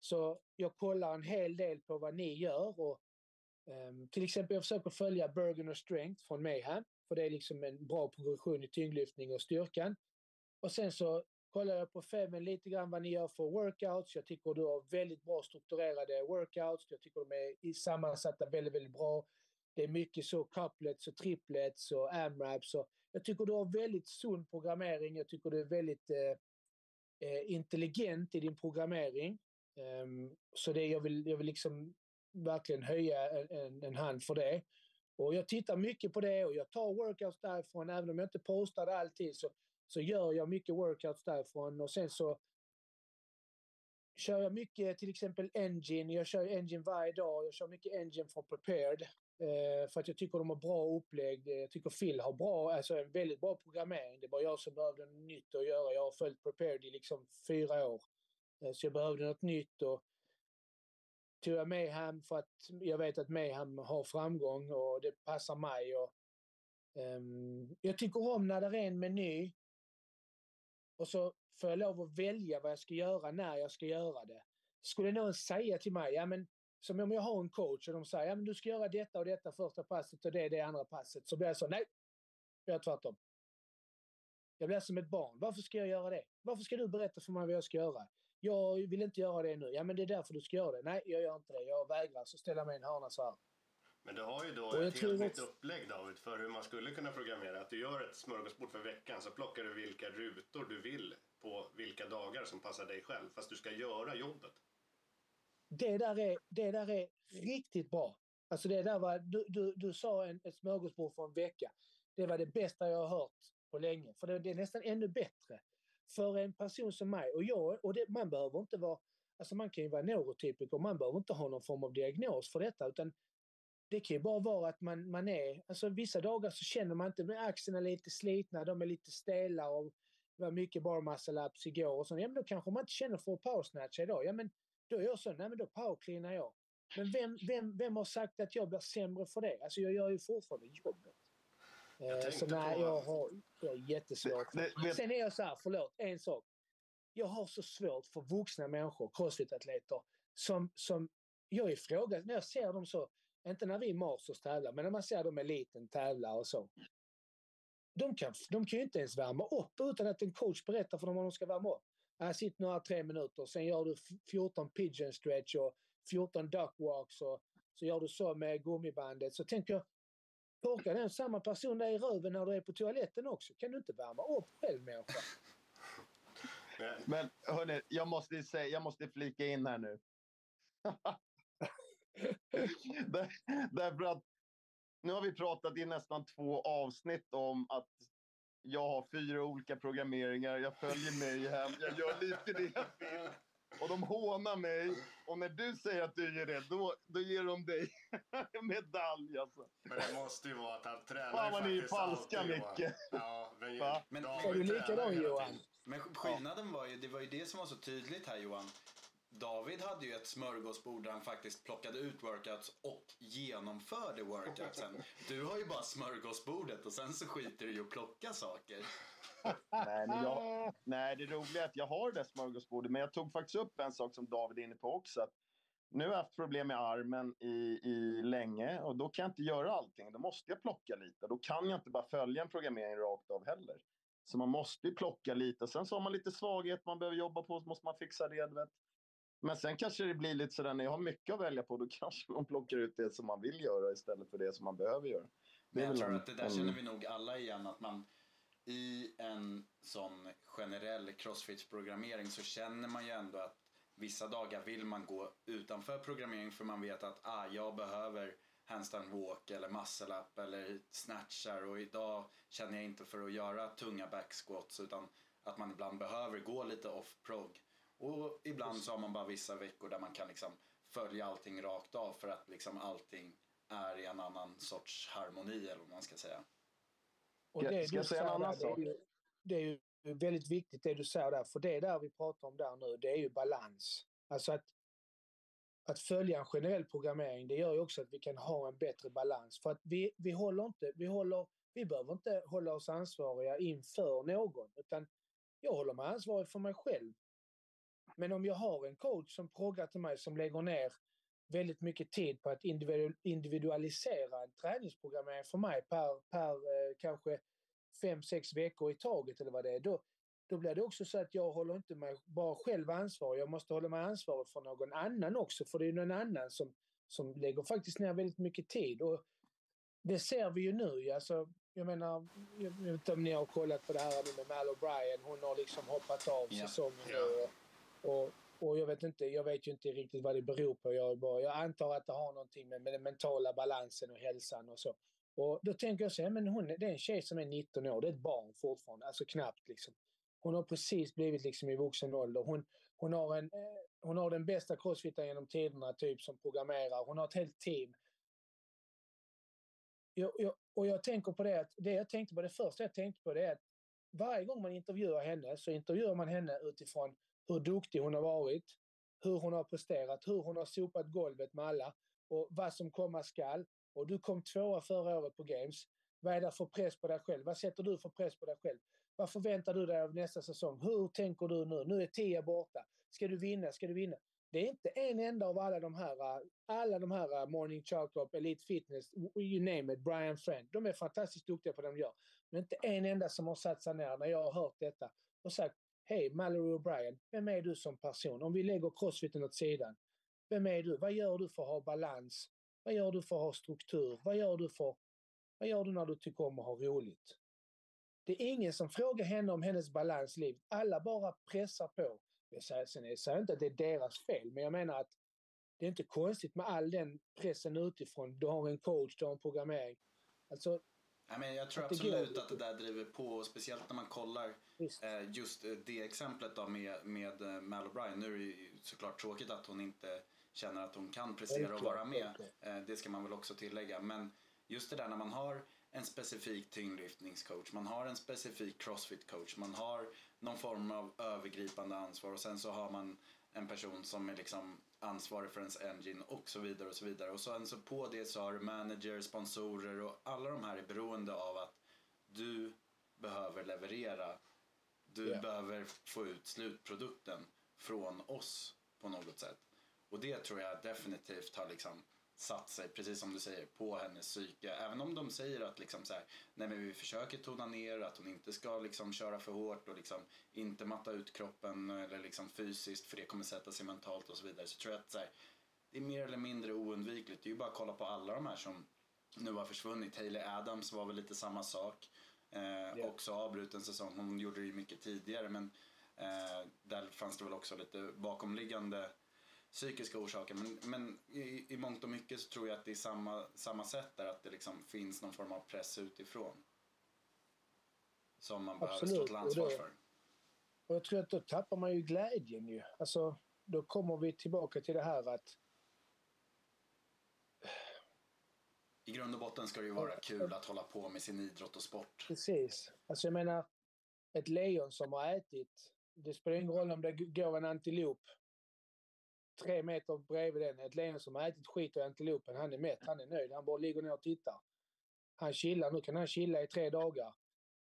Så jag kollar en hel del på vad ni gör. Och, um, till exempel jag försöker följa Bergen och Strength från Mayhem. För det är liksom en bra progression i tyngdlyftning och styrkan. Och sen så kollar jag på Feven lite grann vad ni gör för workouts. Jag tycker du har väldigt bra strukturerade workouts. Jag tycker de är sammansatta väldigt, väldigt bra. Det är mycket så couplets och triplets och amraps. Och jag tycker du har väldigt sund programmering. Jag tycker du är väldigt eh, eh intelligent i din programmering. Um, så det, jag, vill, jag vill liksom verkligen höja en, en, hand för det. Och jag tittar mycket på det och jag tar workouts därifrån. Även om jag inte postar det alltid så, så gör jag mycket workouts därifrån. Och sen så kör jag mycket till exempel Engine. Jag kör Engine varje dag. Jag kör mycket Engine från Prepared. Eh, för att jag tycker de har bra upplägg. Jag tycker Phil har bra, alltså en väldigt bra programmering. Det var jag som behövde något nytt att göra. Jag har följt Prepared i liksom fyra år. Eh, så jag behövde något nytt och tog jag Mayhem för att jag vet att Mayhem har framgång och det passar mig. Och, eh, jag tycker om när det är en meny och så får jag lov att välja vad jag ska göra när jag ska göra det. Skulle någon säga till mig, ja men som om jag har en coach och de säger, ja men du ska göra detta och detta första passet och det det andra passet. Så blir jag så, nej, jag gör tvärtom. Jag blir som ett barn. Varför ska jag göra det? Varför ska du berätta för mig vad jag ska göra? Jag vill inte göra det nu. Ja, men det är därför du ska göra det. Nej, jag gör inte det. Jag vägrar. Så ställer jag mig i en hörna så här. Men du har ju då ett helt nytt upplägg David för hur man skulle kunna programmera. Att du gör ett smörgåsbord för veckan så plockar du vilka rutor du vill på vilka dagar som passar dig själv. Fast du ska göra jobbet. Det där är, det där är riktigt bra. Alltså det där var, du, du, du sa en, ett smörgåsbord för en vecka. Det var det bästa jag har hört på länge. För det, det är nästan ännu bättre för en person som mig, och jag, och det, man behöver inte vara, alltså man kan ju vara neurotypiker, man behöver inte ha någon form av diagnos för detta, utan det kan ju bara vara att man, man är, alltså vissa dagar så känner man inte, axlarna är lite slitna, de är lite stela och det var mycket bar muscle ups igår och så. Ja men då kanske man inte känner för att powersnatcha idag. Ja men då är jag så, nej men då powercleanar jag. Men vem, vem, vem har sagt att jag blir sämre för det? Alltså jag gör ju fortfarande jobbet. Jag eh, så nej, på... jag har jag jättesvårt. Det, det, Sen är jag så här, förlåt, en sak. Jag har så svårt för vuxna människor, crossfit-atleter, som, som jag ifrågasätter, när jag ser dem så, inte när vi masters tävlar, men när man ser dem eliten tävla och så. De kan, de kan ju inte ens värma upp utan att en coach berättar för dem vad de ska värma upp. Äh, sitt några tre minuter, sen gör du 14 pigeon stretch och 14 duck walks och så gör du så med gummibandet. Så tänker jag, Torkar den samma person där i röven när du är på toaletten också? Kan du inte värma upp själv människa? Men hörni, jag måste, säga, jag måste flika in här nu. Där, därför att nu har vi pratat i nästan två avsnitt om att jag har fyra olika programmeringar, jag följer mig hem, jag gör lite det jag vill. Och de hånar mig. Och när du säger att du gör det, då, då ger de dig medalj alltså. Men det måste ju vara att han tränar Fan vad ni är falska mycket. Ja, men, men är du likadan Johan? Men skillnaden var ju, det var ju det som var så tydligt här Johan. David hade ju ett smörgåsbord där han faktiskt plockade ut workouts och genomförde workoutsen. Du har ju bara smörgåsbordet och sen så skiter du i att plocka saker. nej, men jag, nej, det roliga är att jag har det där smörgåsbordet, men jag tog faktiskt upp en sak som David är inne på också. Att nu har jag haft problem med armen i, i länge och då kan jag inte göra allting. Då måste jag plocka lite. Då kan jag inte bara följa en programmering rakt av heller. Så man måste ju plocka lite. Sen så har man lite svaghet man behöver jobba på, så måste man fixa det. Vet. Men sen kanske det blir lite sådär, när jag har mycket att välja på, då kanske man plockar ut det som man vill göra istället för det som man behöver göra. Men jag tror en, att det där en... känner vi nog alla igen, att man i en sån generell crossfit-programmering så känner man ju ändå att vissa dagar vill man gå utanför programmering för man vet att ah, jag behöver handstand walk eller muscle up eller snatchar och idag känner jag inte för att göra tunga back squats utan att man ibland behöver gå lite off prog. Och ibland så har man bara vissa veckor där man kan liksom följa allting rakt av för att liksom allting är i en annan sorts harmoni eller vad man ska säga. Och det ska jag säga en annan sak? Det är ju väldigt viktigt det du säger där, för det är där vi pratar om där nu, det är ju balans. Alltså att, att följa en generell programmering, det gör ju också att vi kan ha en bättre balans. För att vi, vi håller inte, vi håller, vi behöver inte hålla oss ansvariga inför någon, utan jag håller mig ansvarig för mig själv. Men om jag har en coach som proggar till mig som lägger ner väldigt mycket tid på att individualisera en träningsprogrammering för mig per, per eh, kanske fem, sex veckor i taget eller vad det är. Då, då blir det också så att jag håller inte mig bara själv ansvarig. Jag måste hålla mig ansvarig för någon annan också. För det är någon annan som, som lägger faktiskt ner väldigt mycket tid. Och det ser vi ju nu. Alltså, jag menar, jag vet inte om ni har kollat på det här med Mal O'Brien. Hon har liksom hoppat av ja. säsongen. Ja. Och, och, jag vet inte, jag vet ju inte riktigt vad det beror på. Jag, bara, jag antar att det har någonting med, med den mentala balansen och hälsan och så. Och då tänker jag så här, men hon, det är en tjej som är 19 år, det är ett barn fortfarande, alltså knappt liksom. Hon har precis blivit liksom i vuxen ålder. Hon, hon, har en, eh, hon har den bästa crossfitaren genom tiderna typ som programmerar. Hon har ett helt team. Jag, jag, och jag tänker på det att, det jag tänkte på, det första jag tänkte på det är att varje gång man intervjuar henne så intervjuar man henne utifrån hur duktig hon har varit, hur hon har presterat, hur hon har sopat golvet med alla och vad som komma skall. Och du kom tvåa förra året på Games. Vad är det för press på dig själv? Vad sätter du för press på dig själv? Vad förväntar du dig av nästa säsong? Hur tänker du nu? Nu är Tia borta. Ska du vinna? Ska du vinna? Det är inte en enda av alla de här, alla de här Morning Chalk Elite Fitness, you name it, Brian Friend. De är fantastiskt duktiga på det de gör. Men inte en enda som har satt sig ner när jag har hört detta och sagt Hej, Mallory O'Brien, vem är du som person? Om vi lägger crossfiten åt sidan. Vem är du? Vad gör du för att ha balans? Vad gör du för att ha struktur? Vad gör du, för, vad gör du när du tycker om att ha roligt? Det är ingen som frågar henne om hennes balansliv. Alla bara pressar på. Jag säger, sen jag säger inte att det är deras fel, men jag menar att det är inte konstigt med all den pressen utifrån. Du har en coach, du har en programmering. Alltså, Ja, men jag tror absolut att det där driver på, speciellt när man kollar eh, just eh, det exemplet då med, med eh, Mal O'Brien. Nu är det ju såklart tråkigt att hon inte känner att hon kan prestera och vara med. Det ska man väl också tillägga. Men just det där när man har en specifik tyngdlyftningscoach, man har en specifik crossfit-coach, man har någon form av övergripande ansvar och sen så har man en person som är liksom ansvarig för ens engine och så vidare och så vidare. Och sen så på det så har du manager, sponsorer och alla de här är beroende av att du behöver leverera. Du yeah. behöver få ut slutprodukten från oss på något sätt. Och det tror jag definitivt har liksom satt sig, precis som du säger, på hennes psyke. Även om de säger att liksom så här, nej men vi försöker tona ner, att hon inte ska liksom köra för hårt och liksom inte matta ut kroppen eller liksom fysiskt för det kommer sätta sig mentalt och så vidare. Så tror jag att så här, det är mer eller mindre oundvikligt. Det är ju bara att kolla på alla de här som nu har försvunnit. Hailey Adams var väl lite samma sak. Eh, yeah. Också avbruten säsong. Hon gjorde det ju mycket tidigare men eh, där fanns det väl också lite bakomliggande psykiska orsaker. Men, men i, i mångt och mycket så tror jag att det är samma, samma sätt där, att det liksom finns någon form av press utifrån. Som man behöver Absolut. stå till ansvar för. Och jag tror att då tappar man ju glädjen ju. Alltså, då kommer vi tillbaka till det här att i grund och botten ska det ju vara kul att hålla på med sin idrott och sport. Precis. Alltså jag menar, ett lejon som har ätit, det spelar ingen roll om det går en antilop tre meter bredvid den, ett lejon som har ätit skit och antilopen, han är mätt, han är nöjd, han bara ligger ner och tittar. Han chillar, nu kan han chilla i tre dagar.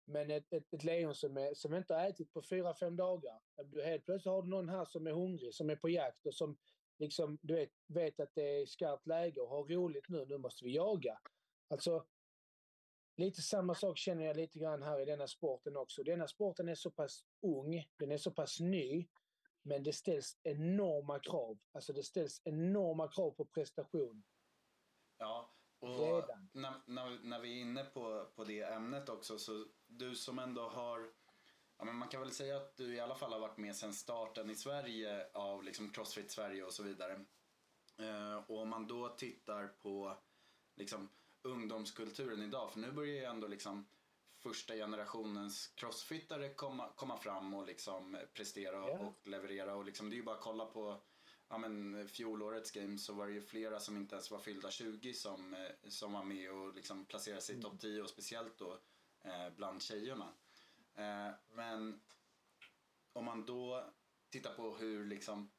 Men ett, ett, ett lejon som, är, som inte har ätit på fyra, fem dagar, helt plötsligt har du någon här som är hungrig, som är på jakt och som liksom, du vet, vet att det är skarpt läge och har roligt nu, nu måste vi jaga. Alltså, lite samma sak känner jag lite grann här i denna sporten också. Denna sporten är så pass ung, den är så pass ny, men det ställs enorma krav. Alltså det ställs enorma krav på prestation. Ja, och när, när, när, vi är inne på, på det ämnet också, så du som ändå har Ja, men man kan väl säga att du i alla fall har varit med sedan starten i Sverige av liksom Crossfit Sverige och så vidare. Eh, och om man då tittar på liksom, ungdomskulturen idag, för nu börjar ju ändå liksom första generationens crossfittare komma, komma fram och liksom prestera yeah. och leverera. Och liksom, det är ju bara att kolla på ja, men, fjolårets game så var det ju flera som inte ens var fyllda 20 som, eh, som var med och liksom placerade sig i mm. topp 10 och speciellt då eh, bland tjejerna. Eh, men om man då tittar på hur liksom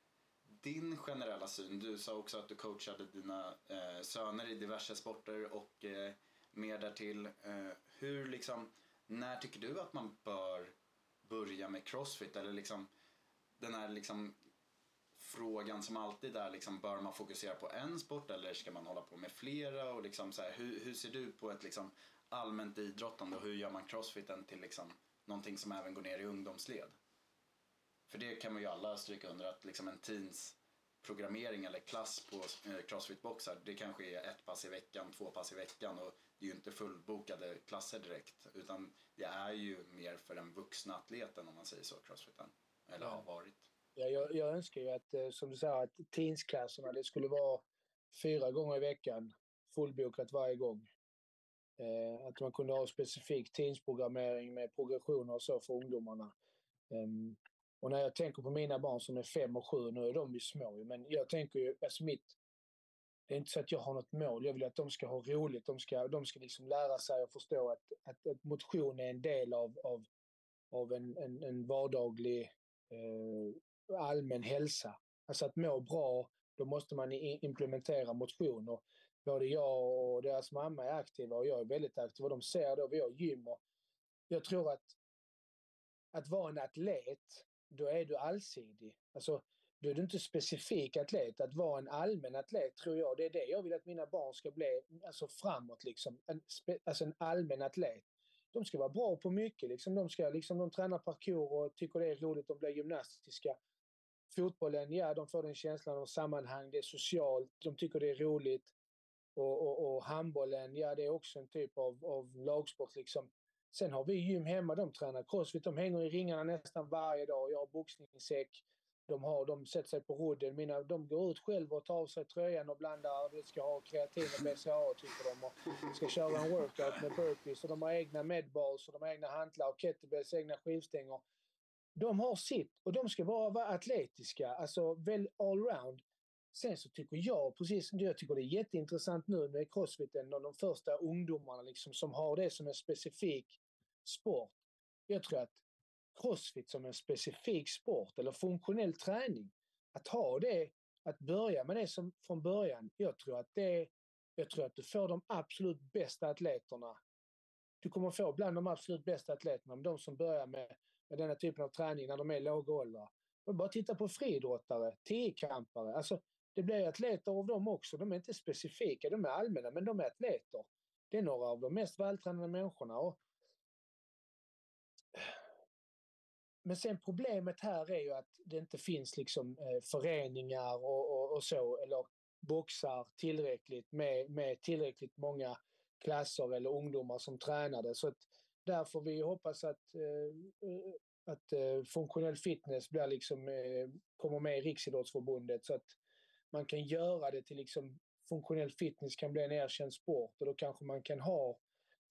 din generella syn, du sa också att du coachade dina eh, söner i diverse sporter och eh, mer därtill. Eh, hur liksom, när tycker du att man bör börja med crossfit? Eller liksom den här liksom frågan som alltid är liksom, bör man fokusera på en sport eller ska man hålla på med flera? Och liksom så här, hur, hur ser du på ett liksom allmänt idrottande och hur gör man crossfiten till liksom någonting som även går ner i ungdomsled? För det kan man ju alla stryka under att liksom en teens programmering eller klass på eh, crossfitboxar det kanske är ett pass i veckan, två pass i veckan och det är ju inte fullbokade klasser direkt utan det är ju mer för den vuxna atleten om man säger så, crossfiten. Eller ja. har varit. Ja, jag, jag önskar ju att, eh, som du säger, att teensklasserna det skulle vara fyra gånger i veckan fullbokat varje gång. Eh, att man kunde ha specifik teensprogrammering med progressioner och så för ungdomarna. Um, och när jag tänker på mina barn som är fem och sju, nu är de ju små, men jag tänker ju, alltså mitt, det är inte så att jag har något mål. Jag vill att de ska ha roligt. De ska, de ska liksom lära sig och förstå att, att, att motion är en del av, av, av en, en, en vardaglig eh, allmän hälsa. Alltså att må bra, då måste man implementera motion. Och både jag och deras mamma är aktiva och jag är väldigt aktiv. Och de ser då, vi har gym. Och jag tror att att vara en atlet då är du allsidig. Alltså, då är du inte specifik atlet. Att vara en allmän atlet tror jag, det är det jag vill att mina barn ska bli, alltså framåt liksom. En, alltså en allmän atlet. De ska vara bra på mycket liksom. De ska liksom, de tränar parkour och tycker det är roligt, de blir gymnastiska. Fotbollen, ja, de får den känslan av sammanhang, det är socialt, de tycker det är roligt. Och, och, och handbollen, ja det är också en typ av, av lagsport liksom. Sen har vi gym hemma, de tränar crossfit, de hänger i ringarna nästan varje dag. Jag har boxningssäck. De, har, de sätter sig på rodden. Mina, de går ut själva och tar av sig tröjan och blandar. Vi ska ha kreatin och BCAA tycker de. Och ska köra en workout med burpees. Och de har egna medballs och de har egna hantlar och kettlebells, egna skivstänger. De har sitt och de ska bara vara atletiska, alltså väl allround. Sen så tycker jag, precis som du, jag tycker det är jätteintressant nu med crossfiten och de första ungdomarna liksom som har det som en specifik sport. Jag tror att crossfit som en specifik sport eller funktionell träning, att ha det, att börja med det som från början, jag tror att det jag tror att du får de absolut bästa atleterna. Du kommer få bland de absolut bästa atleterna, de som börjar med, med denna typen av träning när de är låga åldrar. Bara titta på friidrottare, tiokampare. Alltså, det blir atleter av dem också. De är inte specifika, de är allmänna, men de är atleter. Det är några av de mest vältränade människorna. Och... Men sen problemet här är ju att det inte finns liksom eh, föreningar och, och, och, så, eller boxar tillräckligt med, med tillräckligt många klasser eller ungdomar som tränade. Så att där får vi hoppas att, eh, att eh, funktionell fitness blir liksom, eh, kommer med i Riksidrottsförbundet så att man kan göra det till liksom funktionell fitness kan bli en erkänd sport och då kanske man kan ha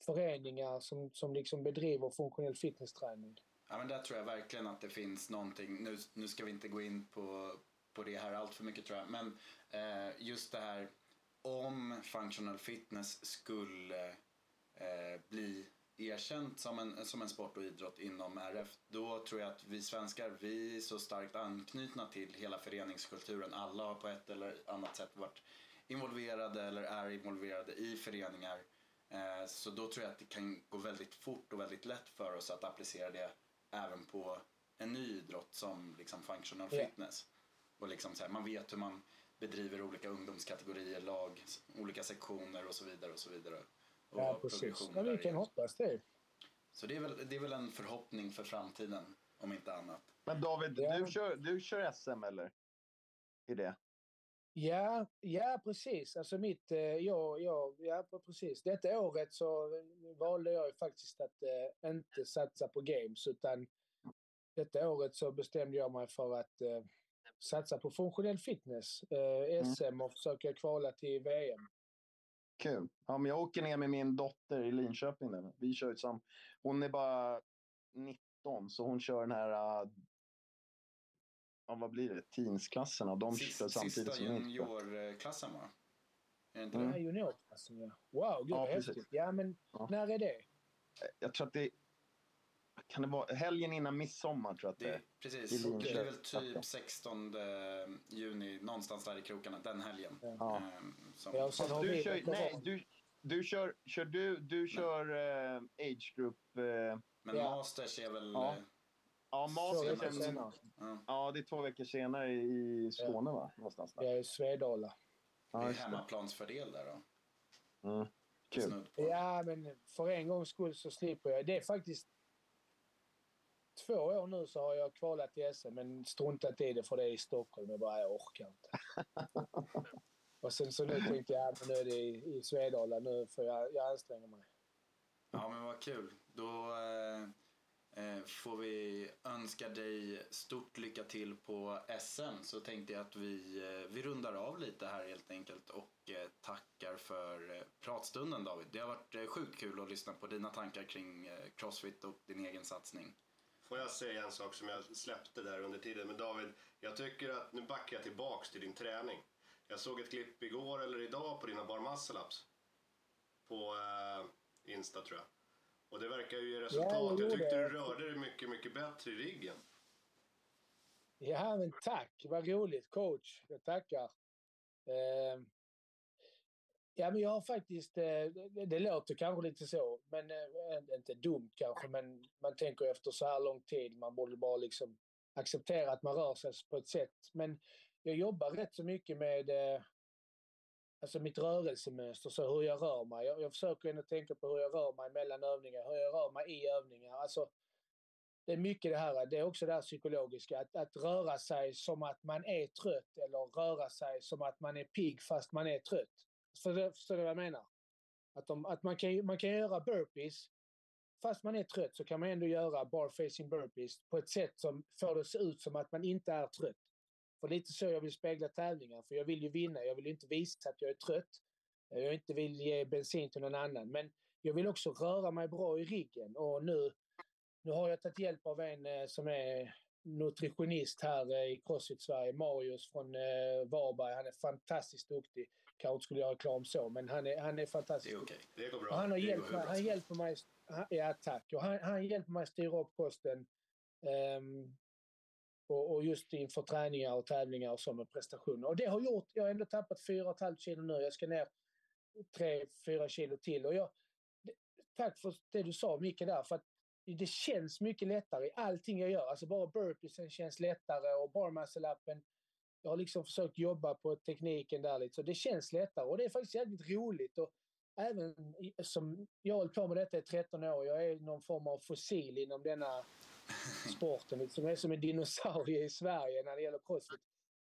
föreningar som, som liksom bedriver funktionell fitnessträning. Ja men där tror jag verkligen att det finns någonting, nu, nu ska vi inte gå in på, på det här allt för mycket tror jag, men eh, just det här om functional fitness skulle eh, bli erkänt som en, som en sport och idrott inom RF, då tror jag att vi svenskar, vi är så starkt anknutna till hela föreningskulturen. Alla har på ett eller annat sätt varit involverade eller är involverade i föreningar. Eh, så då tror jag att det kan gå väldigt fort och väldigt lätt för oss att applicera det även på en ny idrott som liksom functional Ja. fitness. Och liksom så här, man vet hur man bedriver olika ungdomskategorier, lag, olika sektioner och så vidare och så vidare. Och Ja, precis. Ja, vi kan hoppas det. Så det är, väl, det är väl en förhoppning för framtiden, om inte annat. Men David, Ja. du, kör, du kör SM eller? I det? Ja, ja precis. Alltså mitt, eh, ja, ja, ja, precis. Detta året så valde jag ju faktiskt att eh, inte satsa på games utan detta året så bestämde jag mig för att eh, satsa på funktionell fitness, eh, SM och försöka kvala till VM. Kul. Ja, men jag åker ner med min dotter i Linköping. Där. Vi kör ju sam... Hon är bara 19, så hon kör den här... Uh... Ja, vad blir det? Teensklassen. och De kör Sista, samtidigt sista juniorklassen va? Är det inte Mm. det? Juniorklassen, ja. Wow, gud Ja, vad häftigt. Ja, men Ja. när är det? Jag tror att det kan det vara helgen innan midsommar tror jag att det Det, är. precis, det är väl typ 16 juni, någonstans där i krokarna, den helgen. Ja. Ehm, som, Ja, har Du kör, nej, du, du kör, kör du, du kör eh, age group. Eh, Men Ja. Masters är väl... Ja. Ja, veckor känns-. Ja, Ja, det är två veckor senare i Skåne va? Någonstans där. Jag är i Svedala. det Ja, är hemmaplansfördel där då. Mm. Kul. Ja, men för en gångs skull så slipper jag. Det är faktiskt två år nu så har jag kvalat till SM, men struntat i det för det är i Stockholm. Jag bara, jag orkar inte. Och sen så nu tänkte jag, ja, nu är det i, i Svedala, nu får jag, jag anstränga mig. Ja men vad kul. Då eh, Eh, får vi önska dig stort lycka till på SM. Så tänkte jag att vi, eh, vi rundar av lite här helt enkelt och eh, tackar för pratstunden David. Det har varit sjukt kul att lyssna på dina tankar kring Crossfit och din egen satsning. Får jag säga en sak som jag släppte där under tiden. Men David, jag tycker att nu backar jag tillbaks till din träning. Jag såg ett klipp igår eller idag på dina bar muscle ups. På eh, Insta tror jag. Och det verkar ju ge resultat. jag jag gjorde tyckte det. du rörde dig mycket, mycket bättre i riggen. Ja, men tack. Vad roligt, coach. Jag tackar. Eh, ja, men jag har faktiskt... Eh, det, det låter kanske lite så, men eh, inte dumt kanske, men man tänker efter så här lång tid, man borde bara liksom acceptera att man rör sig på ett sätt. Men jag jobbar rätt så mycket med eh, alltså mitt rörelsemönster, så hur jag rör mig. Jag, jag försöker ändå tänka på hur jag rör mig mellan övningar, hur jag rör mig i övningar. Alltså, det är mycket det här, det är också det här psykologiska, att, att röra sig som att man är trött eller röra sig som att man är pigg fast man är trött. Förstår du förstår du vad jag menar? Att, de, att man, kan, man kan göra burpees, fast man är trött så kan man ändå göra barfacing burpees på ett sätt som får det att se ut som att man inte är trött. För lite så jag vill spegla tävlingar, för jag vill ju vinna, jag vill inte visa att jag är trött. Jag inte vill ge bensin till någon annan, men jag vill också röra mig bra i ryggen och nu nu har jag tagit hjälp av en eh, som är nutritionist här eh, i Crossfit Sverige, Marius från eh, Varberg. Han är fantastiskt duktig. Kanske inte skulle göra reklam så, men han är, han är Det fantastiskt är duktig. okej. Det går Och bra. han, har det hjälpt mig, han hjälper mig. han- Ja, tack. Och han, han hjälper mig att styra upp kosten. ehm, och, och just inför träningar och tävlingar och så med prestationer. Och det har gjort, jag har ändå tappat 4,5 kilo nu. Jag ska ner 3-4 kilo till. Och jag, tack för det du sa Micke där. För att det känns mycket lättare i allting jag gör. Alltså bara burpeesen känns lättare och bar muscle-upen. Jag har liksom försökt jobba på tekniken där lite. Så det känns lättare och det är faktiskt jävligt roligt. Och även som jag har hållit på med detta i 13 år. Jag är någon form av fossil inom denna sporten. Som är som en dinosaurie i Sverige när det gäller crossfit.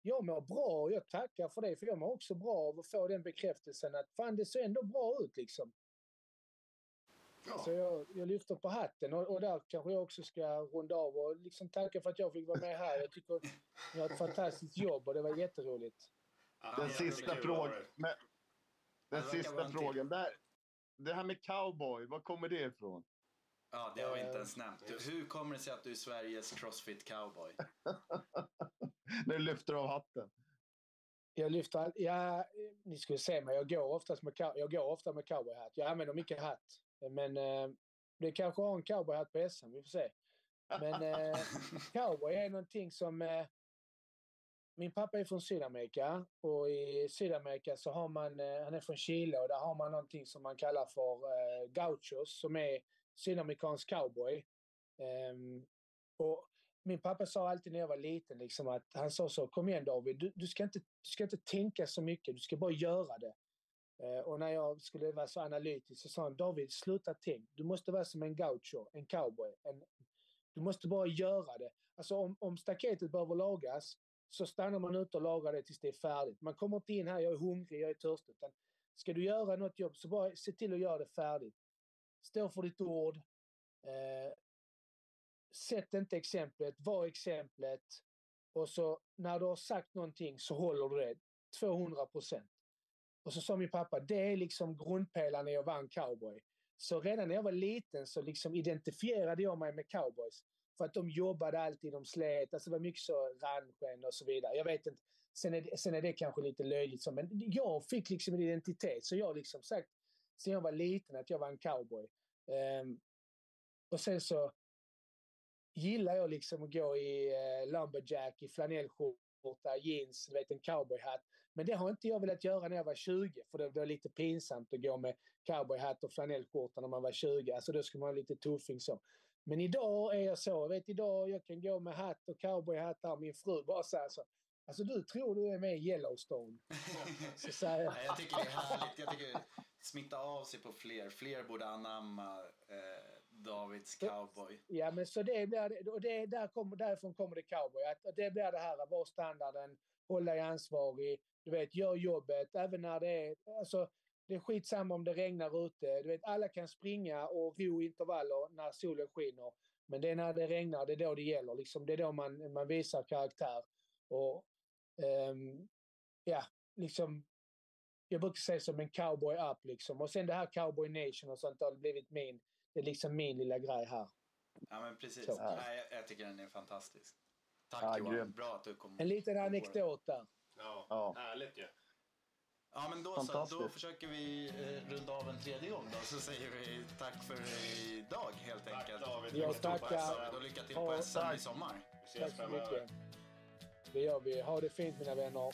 Jag mår bra och jag tackar för det. För jag mår också bra av att få den bekräftelsen att fan det ser ändå bra ut liksom. Ja. Så jag, jag lyfter på hatten och, och där kanske jag också ska runda av och liksom tacka för att jag fick vara med här. Jag tycker ni har ett fantastiskt jobb och det var jätteroligt. Ja, Den sista frågan. den sista frågan. Där, det här med cowboy, var kommer det ifrån? Ja, det har vi inte Eh, ens nämnt. Du, hur kommer det sig att du är Sveriges Crossfit cowboy? Du lyfter av hatten. Jag lyfter all, ja, ni skulle se mig. Jag går, oftast med, jag går ofta med cowboyhatt. Jag använder mycket hatt. Men eh, Det kanske har en cowboyhatt på SM, vi får se. Men eh, cowboy är någonting som... Eh, min pappa är från Sydamerika och i Sydamerika så har man, eh, han är från Chile och där har man någonting som man kallar för eh, gauchos som är sydamerikansk cowboy. Um, och min pappa sa alltid när jag var liten liksom att han sa så, kom igen David, du, du, ska inte, du ska inte tänka så mycket, du ska bara göra det. Uh, och när jag skulle vara så analytisk så sa han, David, sluta tänk, du måste vara som en gaucho, en cowboy. En, du måste bara göra det. Alltså om, om staketet behöver lagas så stannar man ute och lagar det tills det är färdigt. Man kommer inte in här, jag är hungrig, jag är törstig. Utan ska du göra något jobb så bara se till att göra det färdigt. Stå för ditt ord. Eh, sätt inte exemplet, var exemplet. Och så när du har sagt någonting så håller du det 200 procent. Och så sa min pappa, det är liksom grundpelaren när jag vann cowboy. Så redan när jag var liten så liksom identifierade jag mig med cowboys. För att de jobbade alltid, de slet, alltså det var mycket så ranchen och så vidare. Jag vet inte, sen är det, sen är det kanske lite löjligt så, men jag fick liksom en identitet. Så jag har liksom sagt sen jag var liten att jag var en cowboy. Um, och sen så gillar jag liksom att gå i uh, lumberjack, i flanellskjorta, jeans, du vet en cowboyhatt. Men det har inte jag velat göra när jag var 20, för det var lite pinsamt att gå med cowboyhatt och flanellskjorta när man var 20. Alltså då skulle man vara lite tuffing så. Men idag är jag så, vet idag jag kan gå med hatt och cowboyhattar, min fru bara säger så. Alltså du tror du är med i Yellowstone. så säger jag. jag tycker det är härligt. Jag tycker smitta av sig på fler. Fler borde anamma eh, Davids cowboy. Ja men så det blir och det, där kommer, därifrån kommer det cowboy. Att det blir det här, vara standarden, hålla dig ansvarig, du vet, gör jobbet, även när det är, alltså det är skitsamma om det regnar ute. Du vet, alla kan springa och ro intervaller när solen skiner. Men det är när det regnar, det är då det gäller. Liksom, det är då man, man visar karaktär. Och um, ja, liksom jag brukar säga som en cowboy up liksom. Och sen det här cowboy nation och sånt har blivit min, det är liksom min lilla grej här. Ja men precis. Ja, jag, jag, tycker den är fantastisk. Tack ja, Johan, grym. bra att du kom. En liten anekdot där. Ja, ja. härligt ju. Ja. Ja men då så, då försöker vi eh, runda av en tredje gång då. Så säger vi tack för idag helt tack, enkelt. David. Jag tackar. Och lycka till på SM i sommar. Vi ses tack så mycket. Det gör vi. Ha det fint mina vänner.